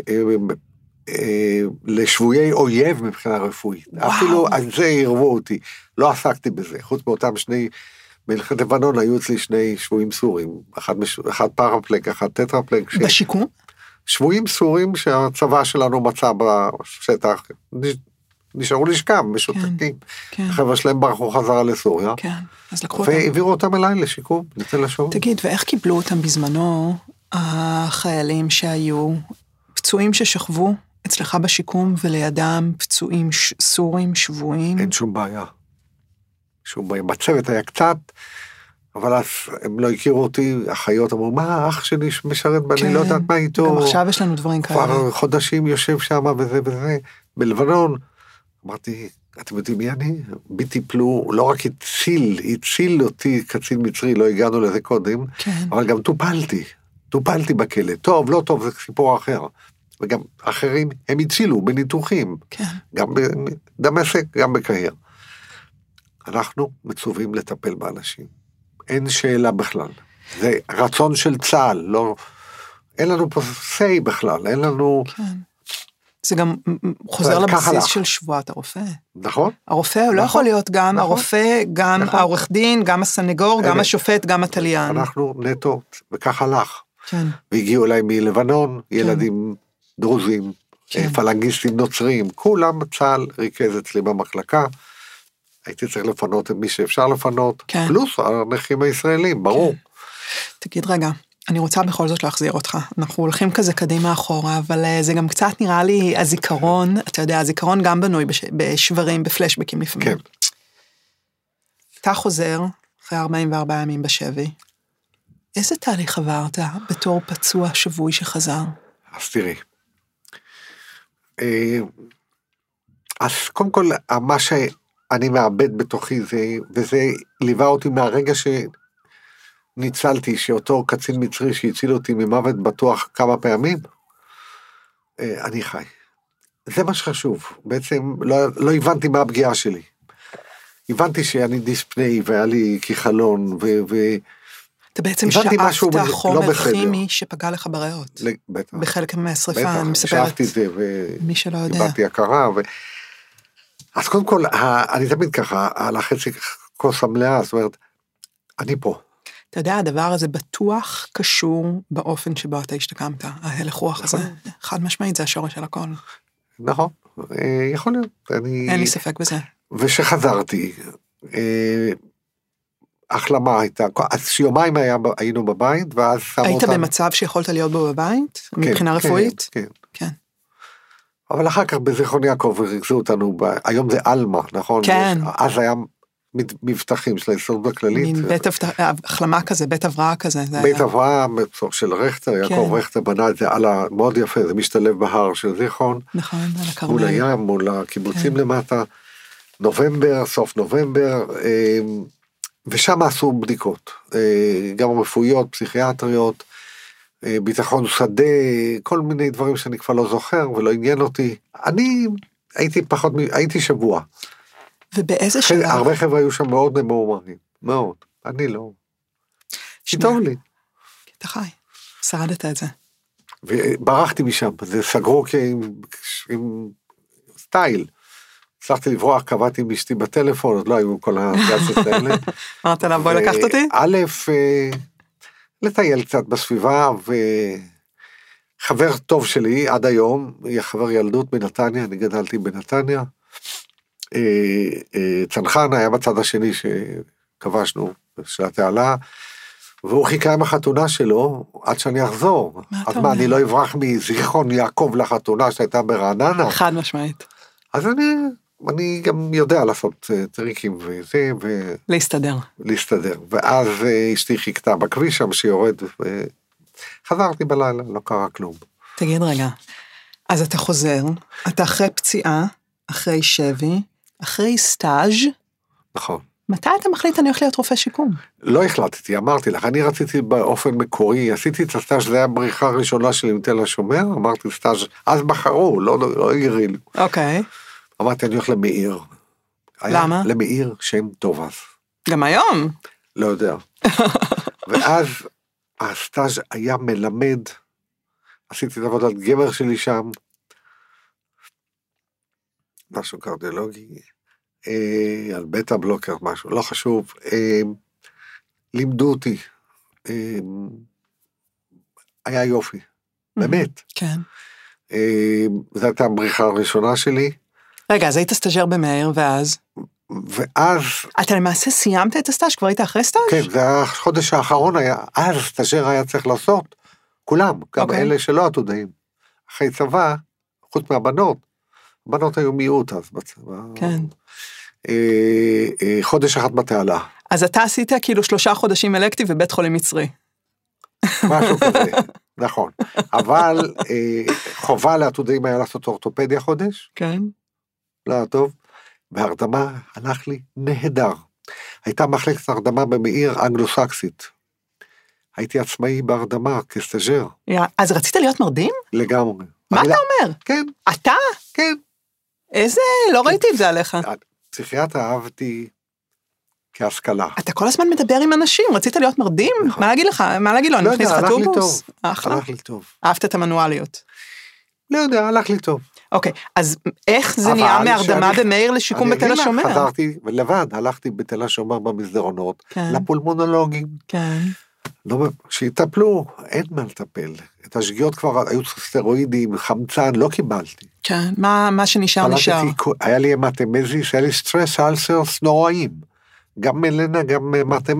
אה, לשבויי אויב מבחינה רפואית. וואו. אפילו על זה עירבו אותי. לא עסקתי בזה, חוץ מאותם שני... במלחמת לבנון היו אצלי שני שבויים סורים, אחד, מש... אחד פרפלג, אחד טטרפלג, ש... בשיקום? שבויים סורים שהצבא שלנו מצא בשטח, נש- נשארו לשכב, משותקים. כן, החבר'ה שלהם ברחו חזרה לסוריה. כן. אז לקחו אותם. והעבירו אותם אליי לשיקום, ניתן לשום. תגיד, ואיך קיבלו אותם בזמנו החיילים שהיו פצועים ששכבו אצלך בשיקום ולידם פצועים ש- סורים שבויים? אין שום בעיה. בעיה. בצוות היה קצת, אבל אז הם לא הכירו אותי, אחיות אמרו, מה, אח שלי משרת ואני כן, לא יודעת מה איתו. גם עכשיו יש לנו דברים כאלה. כבר חודשים יושב שם וזה וזה. בלבנון, אמרתי, אתם יודעים מי אני? בי טיפלו, לא רק הציל, הציל אותי קצין מצרי, לא הגענו לזה קודם, כן, אבל גם טופלתי, טופלתי בכלא. טוב, לא טוב, זה סיפור אחר. וגם אחרים, הם הצילו בניתוחים, כן. גם בדמשק, גם בקהיר. אנחנו מצווים לטפל באנשים. אין שאלה בכלל. זה רצון של צה"ל, לא... אין לנו פה say בכלל, אין לנו... כן. זה גם חוזר לבסיס. של שבועת הרופא. נכון? הרופא לא נכון, יכול להיות גם נכון. הרופא, גם נכון. העורך דין, גם הסנגור, גם אמת. השופט, גם התליין. אנחנו נטו, וכך הלך. כן, והגיעו אליי מלבנון, ילדים דרוזים, כן. פלנגיסטים נוצרים, כולם צה"ל ריכז אצלי במחלקה. הייתי צריך לפנות את מי שאפשר לפנות, כן. פלוס הנכים הישראלים, ברור. תגיד רגע, אני רוצה בכל זאת להחזיר אותך. אנחנו הולכים כזה קדימה אחורה, אבל אה, זה גם קצת נראה לי הזיכרון, אתה יודע, הזיכרון גם בנוי בש... בשברים, בפלשבקים לפעמים. כן. אתה חוזר אחרי 44 ימים בשבי. איזה תהליך עברת בתור פצוע שבוי שחזר? אז תראי. אה, אז קודם כל, מה שאני מאבד בתוכי זה, וזה ליווה אותי מהרגע שניצלתי, שאותו קצין מצרי שהציל אותי ממוות בטוח כמה פעמים, אה, אני חי. זה מה שחשוב. בעצם לא, לא הבנתי מה הפגיעה שלי. הבנתי שאני דיספני והיה לי כיכלון, ו... ו... אתה בעצם שאפת לא חומר בסדר. כימי שפגע לך בריאות. ל- בטח, בחלק מהשרפה, בטח, אני מספרת. שאפתי את זה, ו... מי שלא יודע. איבדתי הכרה. ו... אז קודם כל, אני תמיד ככה, על החצי כוס המלאה, זאת אומרת, אני פה. אתה יודע, הדבר הזה בטוח קשור באופן שבו אתה השתקמת, ההלך רוח הזה. נכון. חד משמעית, זה השורש של הכל. נכון, אה, יכול להיות. אני... אין לי ספק בזה. ושחזרתי, אה, החלמה הייתה, אז יומיים היה, היינו בבית, ואז שמו היית אותנו... במצב שיכולת להיות בו בבית, כן, מבחינה כן, רפואית? כן. אבל אחר כך בזיכרון יעקב ריכזו אותנו, ב... היום זה עלמה, נכון? כן. יש- אז היה מבטחים של ההסתדרות הכללית. מין בית החלמה כזה, בית הבראה כזה. זה בית היה. אברהם של רכטר, יעקב כן. רכטר בנה את זה על ה... מאוד יפה, זה משתלב בהר של זיכרון, נכון, על מול הכרמל. הים, מול הקיבוצים כן. למטה, נובמבר, סוף נובמבר, אה, ושם עשו בדיקות, אה, גם רפואיות, פסיכיאטריות, ביטחון שדה, כל מיני דברים שאני כבר לא זוכר ולא עניין אותי. אני הייתי פחות, הייתי שבוע. ובאיזה שלב? הרבה חבר'ה היו שם מאוד ממורמרים, מאוד. אני לא. שנייה, טוב לי. אתה חי, שרדת את זה. וברחתי משם, זה סגרו עם, עם סטייל. הצלחתי לברוח, קבעתי עם אשתי בטלפון, עוד לא היו כל הגאדג'ט האלה. אמרת לה, בואי לקחת אותי? א', אה, לטייל קצת בסביבה, וחבר טוב שלי עד היום, היא חבר ילדות בנתניה, אני גדלתי בנתניה. אה, אה, צנחן היה בצד השני שכבשנו, של התעלה, והוא חיכה עם החתונה שלו עד שאני אחזור. מה אתה אז מה, אומר? אני לא אברח מזיכרון יעקב לחתונה שהייתה ברעננה? חד משמעית. אז אני, אני גם יודע לעשות אה, טריקים וזה, להסתדר. ולהסתדר. ואז אה, אשתי חיכתה בכביש שם שיורד, וחזרתי בלילה, לא קרה כלום. תגיד רגע, אז אתה חוזר, אתה אחרי פציעה, אחרי שבי, אחרי סטאז', נכון. מתי אתה מחליט אני הולך להיות רופא שיקום? לא החלטתי, אמרתי לך, אני רציתי באופן מקורי, עשיתי את הסטאז', זה היה הבריחה הראשונה שלי עם תל השומר, אמרתי סטאז', אז בחרו, לא, לא הגרילו. אוקיי. אמרתי, אני הולך למאיר. למה? למאיר שם טוב אז. גם היום. לא יודע. ואז הסטאז' היה מלמד, עשיתי את עבודת גבר שלי שם, משהו קרדיולוגי, אה, על בטה בלוקר, משהו, לא חשוב. אה, לימדו אותי. אה, היה יופי, באמת. כן. אה, זו הייתה הבריחה הראשונה שלי, רגע, אז היית סטאז'ר במאיר, ואז? ואז אתה למעשה סיימת את הסטאז'? כבר היית אחרי סטאז'? כן, זה היה החודש האחרון היה, אז סטאז'ר היה צריך לעשות, כולם, גם אוקיי. אלה שלא עתודאים. אחרי צבא, חוץ מהבנות, הבנות היו מיעוט אז בצבא. כן. אה, אה, חודש אחד בתעלה, אז אתה עשית כאילו שלושה חודשים אלקטיב בבית חולים מצרי. משהו כזה, נכון. אבל אה, חובה לעתודאים היה לעשות אורתופדיה חודש, כן. לא היה טוב, והרדמה הלך לי נהדר. הייתה מחלקת הרדמה במאיר אנגלו-סקסית. הייתי עצמאי בהרדמה כסטאז'ר, יא, אז רצית להיות מרדים? לגמרי. מה אני אתה לא- אומר? כן, אתה? כן. איזה... לא ראיתי את זה עליך. פסיכיאטר אהבתי כהשכלה. אתה כל הזמן מדבר עם אנשים, רצית להיות מרדים? נכון. מה להגיד לך? מה להגיד לו? אני לא מכניס יודע, לך הלך לי? טוב. אחלה. הלך לי טוב. אהבת את המנואליות. לא יודע, הלך לי טוב. אוקיי, אז איך זה נהיה מהרדמה שאני- במאיר לשיקום בתל השומר? חזרתי לבד, הלכתי בתל השומר במסדרונות, כן. לפולמונולוגים, כן. לא, שיטפלו, אין מה לטפל. את השגיאות כבר היו סטרואידים, חמצן, לא קיבלתי. כן, מה מה שנשאר נשאר. היה לי המטמזיס, היה לי סטרס אלסרס נוראים. גם מלנה, גם. אתה-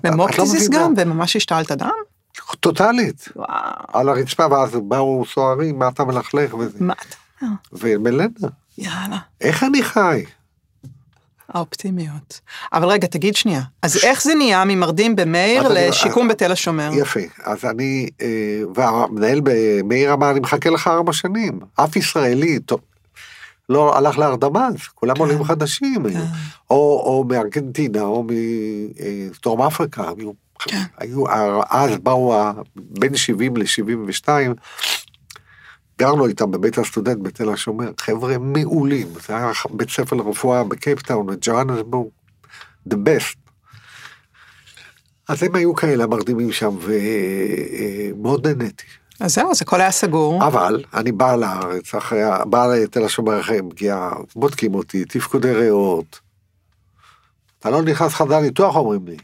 את לא. גם? וממש השתלת דם? טוטאלית. וואו. על הרצפה, ואז באו סוהרים, מה אתה מלכלך וזה. מה אתה? ומלנה, יאללה. איך אני חי? האופטימיות. אבל רגע, תגיד שנייה, אז איך זה נהיה ממרדים במאיר אז אני- לשיקום בתל השומר? יפה, אז אני, אה, והמנהל במאיר אמר, אני מחכה לך ארבע שנים. אף ישראלי, טוב, לא הלך להרדמה, כולם כן. עולים חדשים היו. כן. או, או מארגנטינה, או מדרום אפריקה, היו, כן. היו, אז באו בין 70 ל-72, גרנו איתם בבית הסטודנט בתל השומר, חבר'ה מעולים, זה היה בית ספר לרפואה בקייפטאון, בג'ואנסבורג, the best. אז הם היו כאלה מרדימים שם, ומאוד נהניתי. אז זהו, אז הכל היה סגור. אבל אני בא לארץ, אחרי, בא לתל השומר אחרי פגיעה, בודקים אותי, תפקודי ריאות. אתה לא נכנס חדר ניתוח, אומרים לי.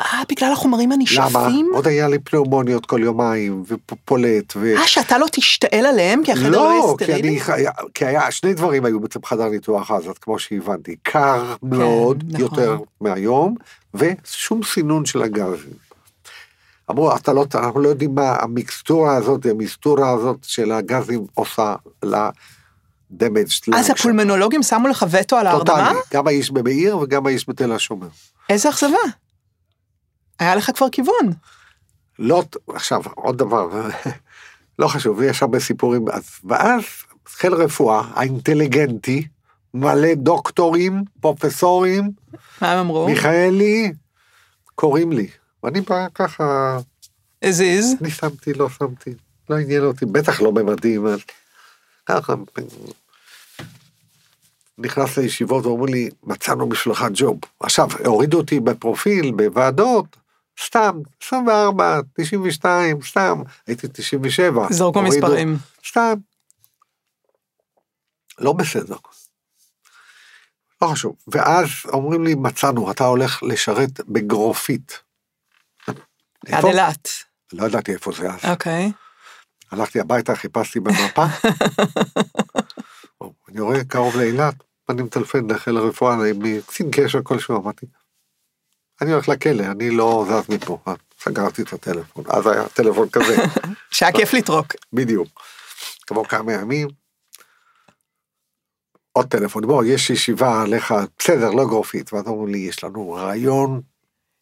אה, בגלל החומרים למה? הנשאפים? עוד היה לי פנאומוניות כל יומיים, ופולט, ו... אה, שאתה לא תשתעל עליהם, כי החדר לא לא, יהיה כי סטרילי? אני, כי היה, שני דברים היו בעצם בחדר ניתוח אז, אז כמו שהבנתי, קר מאוד, נכון. יותר מהיום, ושום סינון של הגזים. אמרו, אתה לא, אנחנו לא יודעים מה המיקסטורה הזאת, המסטורה הזאת של הגזים עושה לדמג' אז הפולמנולוגים שמו לך וטו על ההרדמה? טוטאלי, גם האיש במאיר וגם האיש בתל השומר. איזה אכזבה. היה לך כבר כיוון. לא, עכשיו, עוד דבר, לא חשוב, יש הרבה סיפורים, אז, ואז חיל רפואה, האינטליגנטי, מלא דוקטורים, פרופסורים, מה הם אמרו? מיכאלי, קוראים לי. ואני בא ככה, הזיז. אני שמתי, לא שמתי, לא עניין אותי, בטח לא במדים, ככה. נכנס לישיבות ואומרים לי, מצאנו בשבילך ג'וב. עכשיו, הורידו אותי בפרופיל, בוועדות, סתם, 24, 92, סתם, הייתי 97. זרקו הורידו- מספרים. סתם. לא בסדר. לא חשוב. ואז אומרים לי, מצאנו, אתה הולך לשרת בגרופית. עד? אילת. לא ידעתי איפה זה אז. אוקיי. הלכתי הביתה, חיפשתי במפה. אני רואה קרוב לאילת, אני מטלפן לחיל הרפואה, מקצין קשר כלשהו, אמרתי, אני הולך לכלא, אני לא זז מפה. סגרתי את הטלפון, אז היה טלפון כזה, שהיה כיף לטרוק. בדיוק. כעבור כמה ימים, עוד טלפון, בוא, יש ישיבה עליך, בסדר, לא גרופית, ואז אמרו לי, יש לנו רעיון.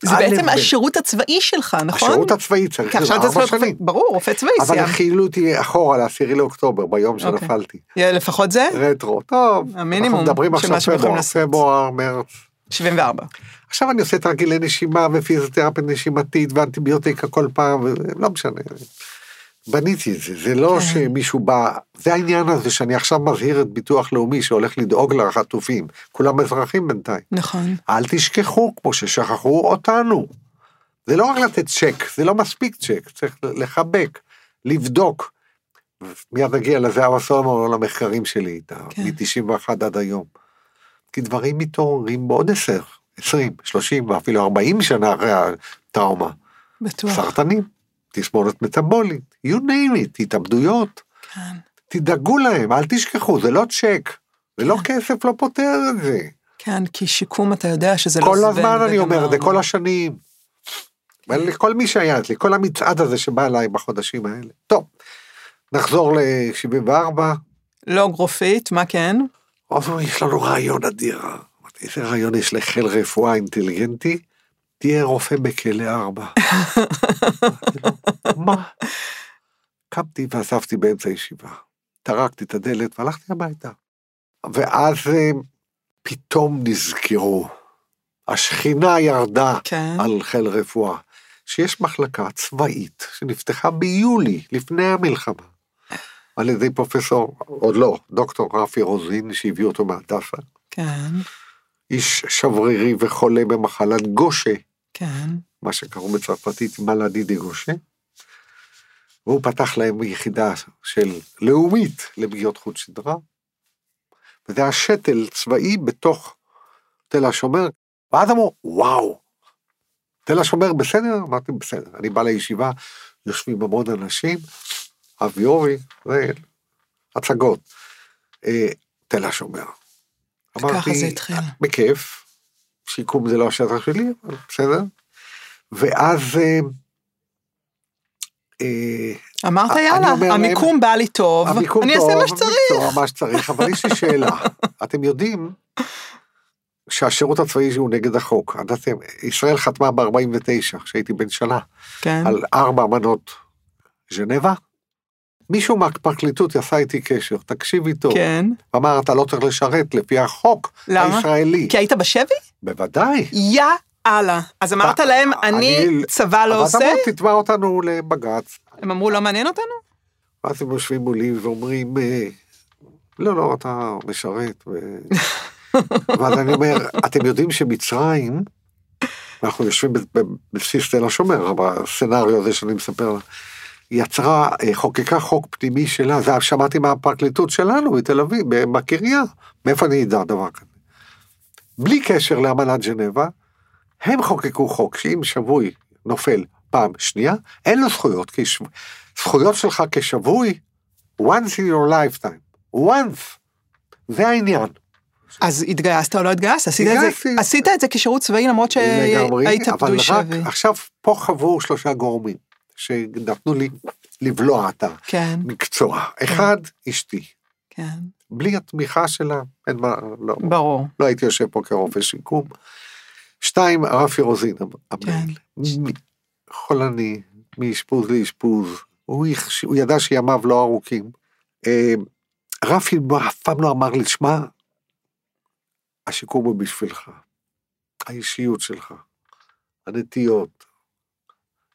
זה בעצם. השירות הצבאי שלך, נכון? השירות הצבאי צריך ארבע שנים. ברור, רופא צבאי אבל סיימת. חילו אותי אחורה לעשירי לאוקטובר, ביום אוקיי. שנפלתי. לפחות זה? רטרו, טוב, המינימום של מה עכשיו שהם יכולים לעשות. פברואר, מרץ. 74. עכשיו אני עושה תרגילי נשימה ופיזיותרפיה נשימתית ואנטיביוטיקה כל פעם, ולא משנה. בניתי את זה, זה לא כן. שמישהו בא, זה העניין הזה שאני עכשיו מזהיר את ביטוח לאומי שהולך לדאוג לחטופים, כולם אזרחים בינתיים. נכון. אל תשכחו כמו ששכחו אותנו. זה לא רק לתת צ'ק, זה לא מספיק צ'ק, צריך לחבק, לבדוק. מיד נגיע לזהבה סולומון, למחקרים שלי איתה, כן. מ-91 עד היום. כי דברים מתעוררים בעוד 10, 20, 30 ואפילו 40 שנה אחרי הטראומה. בטוח. סרטנים, תסמונת מטבולית, you name it, התאבדויות. כן. תדאגו להם, אל תשכחו, זה לא צ'ק, זה לא כסף, לא פותר את זה. כן, כי שיקום אתה יודע שזה לא כל זבנג הזמן אני אומר את זה, וגמרנו. כל השנים. לכל מי שהיה אצלי, כל המצעד הזה שבא אליי בחודשים האלה. טוב, נחזור ל-74, לא גרופית, מה כן? אמרו, יש לנו רעיון אדיר. אמרתי, איזה רעיון יש לחיל רפואה אינטליגנטי? תהיה רופא בכלא ארבע. מה? קמתי ואספתי באמצע הישיבה. טרקתי את הדלת והלכתי הביתה. ואז אה, פתאום נזכרו. השכינה ירדה כן. על חיל רפואה, שיש מחלקה צבאית שנפתחה ביולי, לפני המלחמה, על ידי פרופסור, עוד לא, דוקטור רפי רוזין, שהביא אותו מהדסה, כן. איש שברירי וחולה במחלת גושה, כן. מה שקראו בצרפתית מלאדי דה גושה, והוא פתח להם יחידה של לאומית לפגיעות חוט שדרה, וזה היה שתל צבאי בתוך תל השומר, ואז אמרו, וואו, תל השומר בסדר? אמרתי, בסדר. אני בא לישיבה, יושבים המון אנשים, אבי אורי, זה הצגות. אה, תל השומר. וככה זה התחיל. בכיף, שיקום זה לא השטח שלי, אבל בסדר. ואז... אה, אה, אמרת יאללה, אומר המיקום בא לי טוב, אני אעשה מה שצריך. מה שצריך, אבל יש לי שאלה. אתם יודעים שהשירות הצבאי הוא נגד החוק. ידעתם, ישראל חתמה ב-49, כשהייתי בן שנה, כן. על ארבע אמנות ז'נבה. מישהו מהפרקליטות עשה איתי קשר, תקשיבי טוב. כן. אמר, אתה לא צריך לשרת לפי החוק למה? הישראלי. כי היית בשבי? בוודאי. יא אללה. אז אמרת אתה- להם, אני אני- צבא לא אבל עושה? אמרו, תתבע אותנו לבג"ץ. הם אמרו, לא מעניין אותנו? ואז הם יושבים מולי ואומרים, אה, לא, לא, אתה משרת. ו... ואז אני אומר, אתם יודעים שמצרים, אנחנו יושבים בבסיס תל השומר, בסצנריו הזה שאני מספר, יצרה, אה, חוקקה חוק פנימי שלה, זה שמעתי מהפרקליטות שלנו בתל אביב, בקריה, מאיפה אני אדע דבר כזה? בלי קשר לאמנת ז'נבה, הם חוקקו חוק שאם שבוי נופל פעם שנייה, אין לו זכויות, כי שב... זכויות שלך כשבוי, once in your lifetime, once, זה העניין. אז התגייסת או לא התגייסת? עשית את זה-. עשית את זה כשירות צבאי למרות לגמרי, שהיית אבל פדוי רק שבי. עכשיו פה חברו שלושה גורמים שנתנו לי לבלוע את כן, המקצוע. אחד, אשתי. כן, בלי התמיכה שלה, אין מה, לא, ברור. לא הייתי יושב פה כרופא שיקום. שתיים, רפי רוזין, המנהל. כן. חולני, מאשפוז לאשפוז, הוא, הכש- הוא ידע שימיו לא ארוכים. אה, רפי אף פעם לא אמר לי, שמע, השיקום הוא בשבילך. האישיות שלך, הנטיות,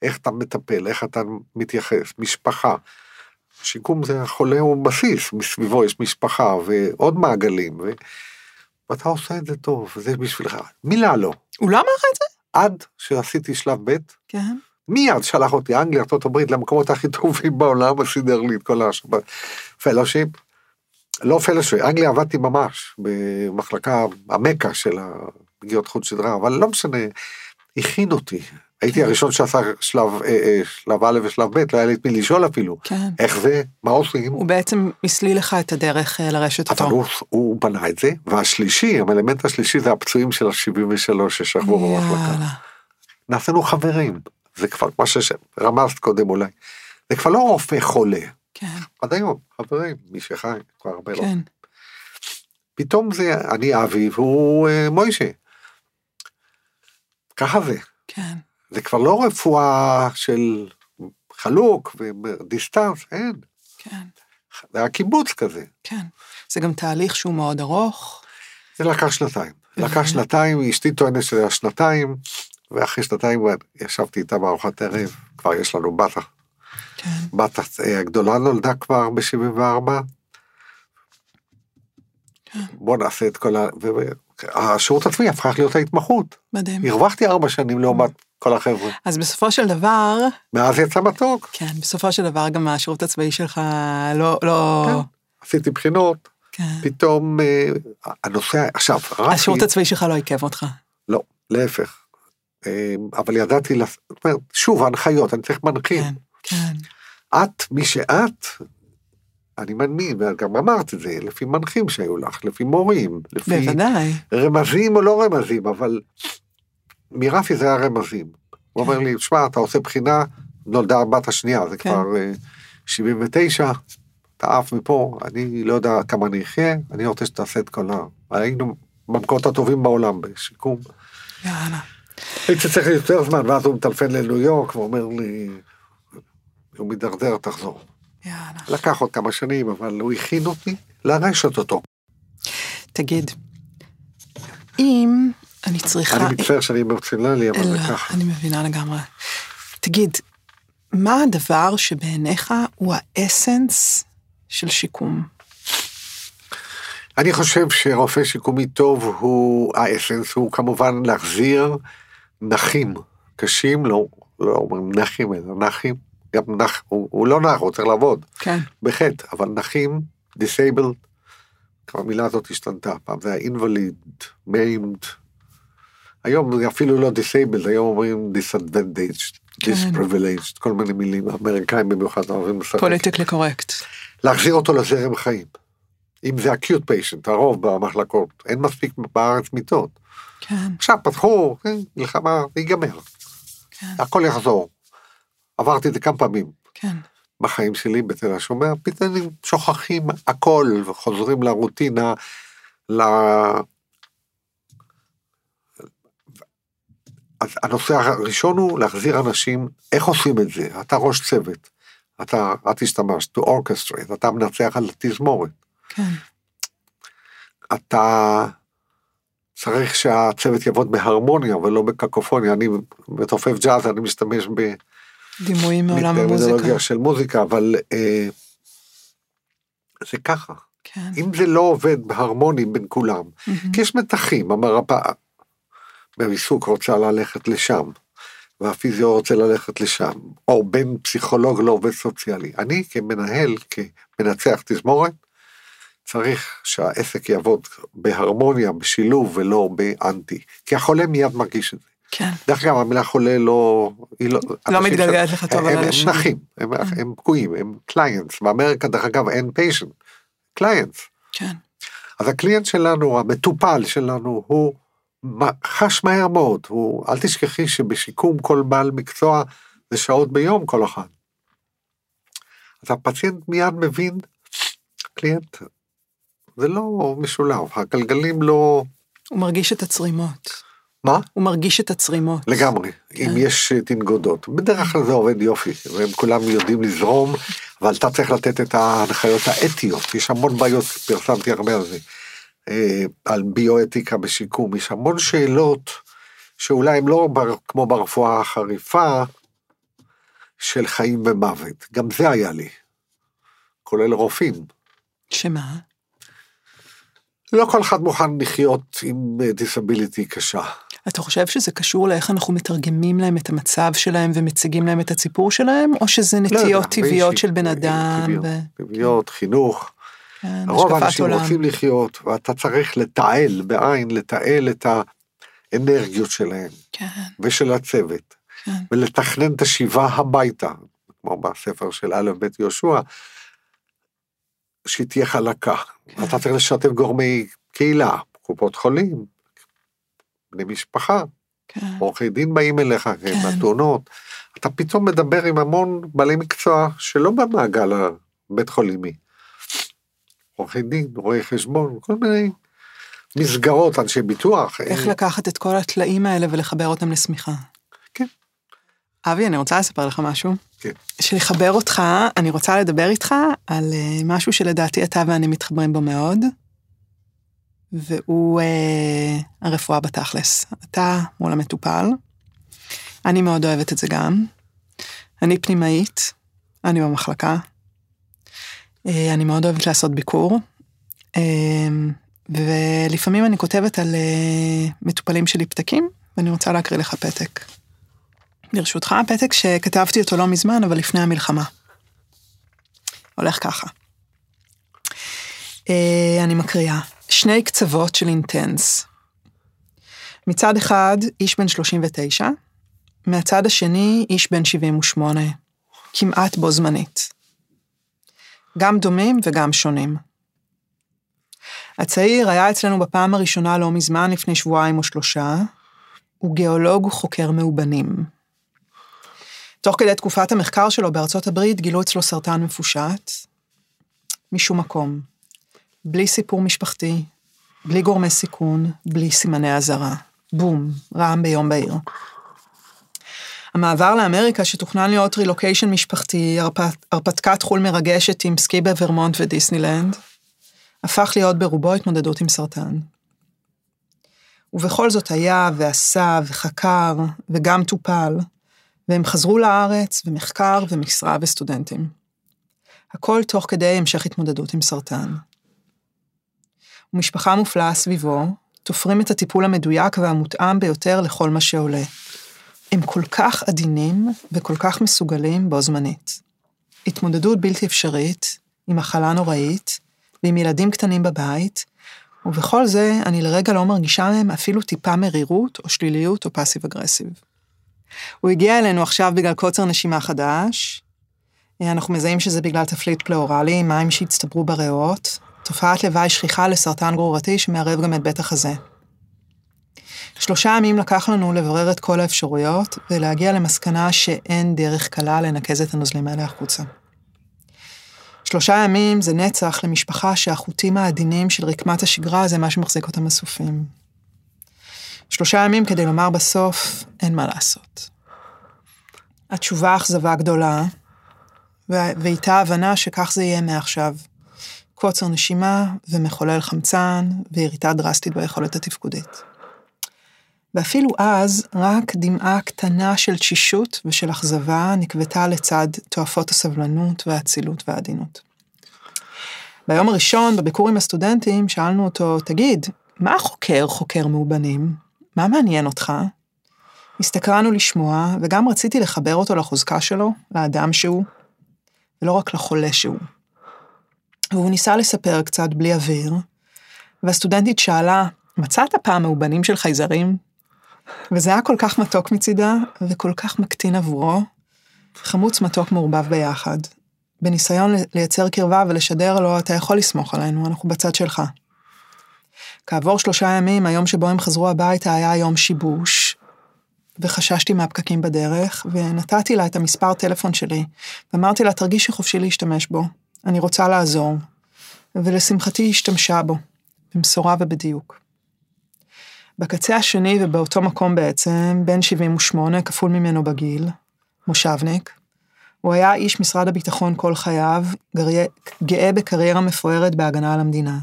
איך אתה מטפל, איך אתה מתייחס, משפחה. שיקום זה החולה הוא בסיס, מסביבו יש משפחה ועוד מעגלים, ו... ואתה עושה את זה טוב, זה בשבילך. מילה לא. הוא לא אמר את זה? עד שעשיתי שלב ב', כן. מיד שלח אותי אנגליה, ארה"ב, למקומות הכי טובים בעולם, וסידר לי את כל השבת. fellowship, לא fellowship, אנגליה עבדתי ממש במחלקה, המכה של הפגיעות חוט שדרה, אבל לא משנה, הכין אותי. הייתי. הראשון שעשה שלב, אה, אה, שלב א' ושלב ב', לא היה לי את מי לשאול אפילו. כן. איך זה? מה עושים? הוא בעצם הסליל לך את הדרך אה, לרשת אבל אותו. הוא, הוא בנה את זה, והשלישי, האלמנט השלישי זה הפצועים של ה-73 ששכבו במחלקה. נעשינו חברים, זה כבר מה שרמזת קודם אולי. זה כבר לא רופא חולה, כן, עד היום, חברים, מי שחי, כבר הרבה לא. כן. פתאום זה, אני אבי והוא אה, מוישה. ככה זה. כן, זה כבר לא רפואה של חלוק ודיסטנס, אין. כן, זה היה קיבוץ כזה. כן. זה גם תהליך שהוא מאוד ארוך. זה לקח שנתיים. לקח אוקיי. שנתיים, אשתי טוענת שזה היה שנתיים, ואחרי שנתיים ישבתי איתה בארוחת ערב, כבר יש לנו בת, כן, בת אה, הגדולה נולדה כבר ב-74. כן. בוא נעשה את כל ה... והשירות הצבאי הפך להיות ההתמחות. מדהים. הרווחתי ארבע שנים לעומת כל החבר'ה. אז בסופו של דבר, מאז יצא מתוק. כן, בסופו של דבר גם השירות הצבאי שלך לא, לא, כן. עשיתי בחינות, כן. פתאום אה, הנושא, עכשיו, רפי, השירות הצבאי שלך לא עיכב אותך. לא, להפך. אה, אבל ידעתי, לס- שוב, הנחיות, אני צריך מנחים. כן, כן, את, מי שאת, אני מאמין, וגם אמרת את זה, לפי מנחים שהיו לך, לפי מורים, לפי בוודאי. רמזים או לא רמזים, אבל מרפי זה היה רמזים. הוא אומר לי, שמע, אתה עושה בחינה, נולדה הבת השנייה, זה כן. כבר אה, 79, אתה עף מפה, אני לא יודע כמה אני אחיה, אני רוצה שתעשה את כל ה... היינו במקומות הטובים בעולם בשיקום. יאללה. הייתי צריך יותר זמן, ואז הוא מטלפן לניו יורק ואומר לי, הוא מידרדר, תחזור. יאללה. לקח עוד כמה שנים, אבל הוא הכין אותי לרשת אותו. תגיד, אם אני צריכה... אני מצטער שאני אמוציונלי, אבל זה לא, ככה. אני מבינה לגמרי. תגיד, מה הדבר שבעיניך הוא האסנס של שיקום? אני חושב שרופא שיקומי טוב הוא, האסנס הוא כמובן להחזיר נכים קשים, לא, לא אומרים נכים, אלא נכים, גם נח, הוא, הוא לא נח, הוא צריך לעבוד, כן, בחטא, אבל נכים, disabled, כבר המילה הזאת השתנתה, פעם זה היה invalid, maimed, היום אפילו לא disabled, היום אומרים disadvantaged, כן. disprivileged, כל מיני מילים, האמריקאים במיוחד אוהבים לשחק. פוליטיקלי קורקט. להחזיר אותו לזרם חיים. אם זה acute patient, הרוב במחלקות, אין מספיק בארץ מיטות. כן, עכשיו פתחו, כן, מלחמה, זה ייגמר, כן, הכל יחזור. עברתי את זה כמה פעמים כן, בחיים שלי בתל השומר, פתאום שוכחים הכל וחוזרים לרוטינה, אז הנושא הראשון הוא להחזיר אנשים, איך עושים את זה? אתה ראש צוות, אתה, את השתמשת, to orchestrate, אתה מנצח על תזמורת. כן, אתה צריך שהצוות יעבוד בהרמוניה ולא בקקופוניה. אני מתופף ג'אז, אני משתמש דימויים מעולם המוזיקה. של מוזיקה, אבל אה, זה ככה. כן, אם זה לא עובד בהרמוני בין כולם, מהמם. כי יש מתחים, המרפאה בעיסוק רוצה ללכת לשם, והפיזיו רוצה ללכת לשם, או בין פסיכולוג לעובד סוציאלי. אני כמנהל, כמנצח תזמורת, צריך שהעסק יעבוד בהרמוניה, בשילוב ולא באנטי, כי החולה מיד מרגיש את זה. כן, דרך אגב, המילה חולה לא... היא לא, אנשים מתגלגלת לך טוב על הם- הלשון. הם נחים, הם, הם פגועים, הם clients. באמריקה, דרך אגב, אין patient, clients. כן, אז ה client שלנו, המטופל שלנו, הוא חש מהר מאוד. הוא, אל תשכחי שבשיקום כל בעל מקצוע זה שעות ביום כל אחד. אז הפציינט מיד מבין, client, זה לא משולב, הגלגלים לא... הוא מרגיש את הצרימות. מה? הוא מרגיש את הצרימות. לגמרי, אם יש אה, תנגודות. בדרך כלל זה עובד יופי, והם כולם יודעים לזרום, אבל אתה צריך לתת את ההנחיות האתיות, יש המון בעיות, פרסמתי הרבה על זה, על ביואתיקה בשיקום, יש המון שאלות שאולי הם לא בר, כמו ברפואה החריפה של חיים ומוות, גם זה היה לי, כולל רופאים. שמה? לא כל אחד מוכן לחיות עם דיסביליטי קשה. אתה חושב שזה קשור לאיך אנחנו מתרגמים להם את המצב שלהם ומציגים להם את הסיפור שלהם, או שזה לא נטיות טבעיות באישי- של בן אדם? טבעיות, ו- טבעיות, חינוך. כן, רוב האנשים עולם. רוצים לחיות, ואתה צריך לתעל, בעין, לתעל את האנרגיות שלהם כן, ושל הצוות. כן. ולתכנן את השיבה הביתה, כמו בספר של א' ב' יהושע, שהיא תהיה חלקה. כן. אתה צריך לשתף גורמי קהילה, קופות חולים, בני משפחה, כן. עורכי דין באים אליך, כן. אתונות. אתה פתאום מדבר עם המון בעלי מקצוע שלא במעגל הבית חולימי. עורכי דין, רואי חשבון, כל מיני מסגרות, אנשי ביטוח. איך אה, לקחת את כל התלאים האלה ולחבר אותם לשמיכה. כן. אבי, אני רוצה לספר לך משהו. כן. שלחבר אותך, אני רוצה לדבר איתך על אה, משהו שלדעתי אתה ואני מתחברים בו מאוד, והוא אה, הרפואה בתכלס. אתה מול המטופל, אני מאוד אוהבת את זה גם. אני פנימאית, אני במחלקה. אה, אני מאוד אוהבת לעשות ביקור. אה, ולפעמים אני כותבת על אה, מטופלים שלי פתקים, ואני רוצה להקריא לך פתק. ברשותך, פתק שכתבתי אותו לא מזמן, אבל לפני המלחמה. הולך ככה. אני מקריאה. שני קצוות של אינטנס. מצד אחד, איש בן 39, מהצד השני, איש בן 78, כמעט בו זמנית. גם דומים וגם שונים. הצעיר היה אצלנו בפעם הראשונה לא מזמן, לפני שבועיים או שלושה. הוא גיאולוג וחוקר מאובנים. תוך כדי תקופת המחקר שלו בארצות הברית גילו אצלו סרטן מפושט. משום מקום. בלי סיפור משפחתי, בלי גורמי סיכון, בלי סימני אזהרה. בום, רעם ביום בהיר. המעבר לאמריקה, שתוכנן להיות רילוקיישן משפחתי, הרפ- הרפתקת חו"ל מרגשת עם סקי בוורמונט ודיסנילנד, הפך להיות ברובו התמודדות עם סרטן. ובכל זאת היה ועשה וחקר וגם טופל, והם חזרו לארץ ומחקר ומשרה וסטודנטים. הכל תוך כדי המשך התמודדות עם סרטן. ומשפחה מופלאה סביבו, תופרים את הטיפול המדויק והמותאם ביותר לכל מה שעולה. הם כל כך עדינים וכל כך מסוגלים בו זמנית. התמודדות בלתי אפשרית, עם מחלה נוראית, ועם ילדים קטנים בבית, ובכל זה אני לרגע לא מרגישה מהם אפילו טיפה מרירות או שליליות או פאסיב אגרסיב. הוא הגיע אלינו עכשיו בגלל קוצר נשימה חדש. אנחנו מזהים שזה בגלל תפליט פלאורלי, מים שהצטברו בריאות, תופעת לוואי שכיחה לסרטן גרורתי שמערב גם את בית החזה. שלושה ימים לקח לנו לברר את כל האפשרויות ולהגיע למסקנה שאין דרך קלה לנקז את הנוזלים האלה החוצה. שלושה ימים זה נצח למשפחה שהחוטים העדינים של רקמת השגרה זה מה שמחזיק אותם אסופים. שלושה ימים כדי לומר בסוף, אין מה לעשות. התשובה אכזבה גדולה, ואיתה הבנה שכך זה יהיה מעכשיו. קוצר נשימה ומחולל חמצן וירידה דרסטית ביכולת התפקודית. ואפילו אז, רק דמעה קטנה של תשישות ושל אכזבה נקבטה לצד תועפות הסבלנות והאצילות והעדינות. ביום הראשון, בביקור עם הסטודנטים, שאלנו אותו, תגיד, מה החוקר חוקר מאובנים? מה מעניין אותך? הסתקרנו לשמוע, וגם רציתי לחבר אותו לחוזקה שלו, לאדם שהוא, ולא רק לחולה שהוא. והוא ניסה לספר קצת בלי אוויר, והסטודנטית שאלה, מצאת פעם מאובנים של חייזרים? וזה היה כל כך מתוק מצידה, וכל כך מקטין עבורו, חמוץ מתוק מעורבב ביחד, בניסיון לייצר קרבה ולשדר לו, אתה יכול לסמוך עלינו, אנחנו בצד שלך. כעבור שלושה ימים, היום שבו הם חזרו הביתה היה יום שיבוש, וחששתי מהפקקים בדרך, ונתתי לה את המספר טלפון שלי, ואמרתי לה, תרגישי חופשי להשתמש בו, אני רוצה לעזור. ולשמחתי היא השתמשה בו, במשורה ובדיוק. בקצה השני ובאותו מקום בעצם, בן 78, כפול ממנו בגיל, מושבניק, הוא היה איש משרד הביטחון כל חייו, גאה בקריירה מפוארת בהגנה על המדינה.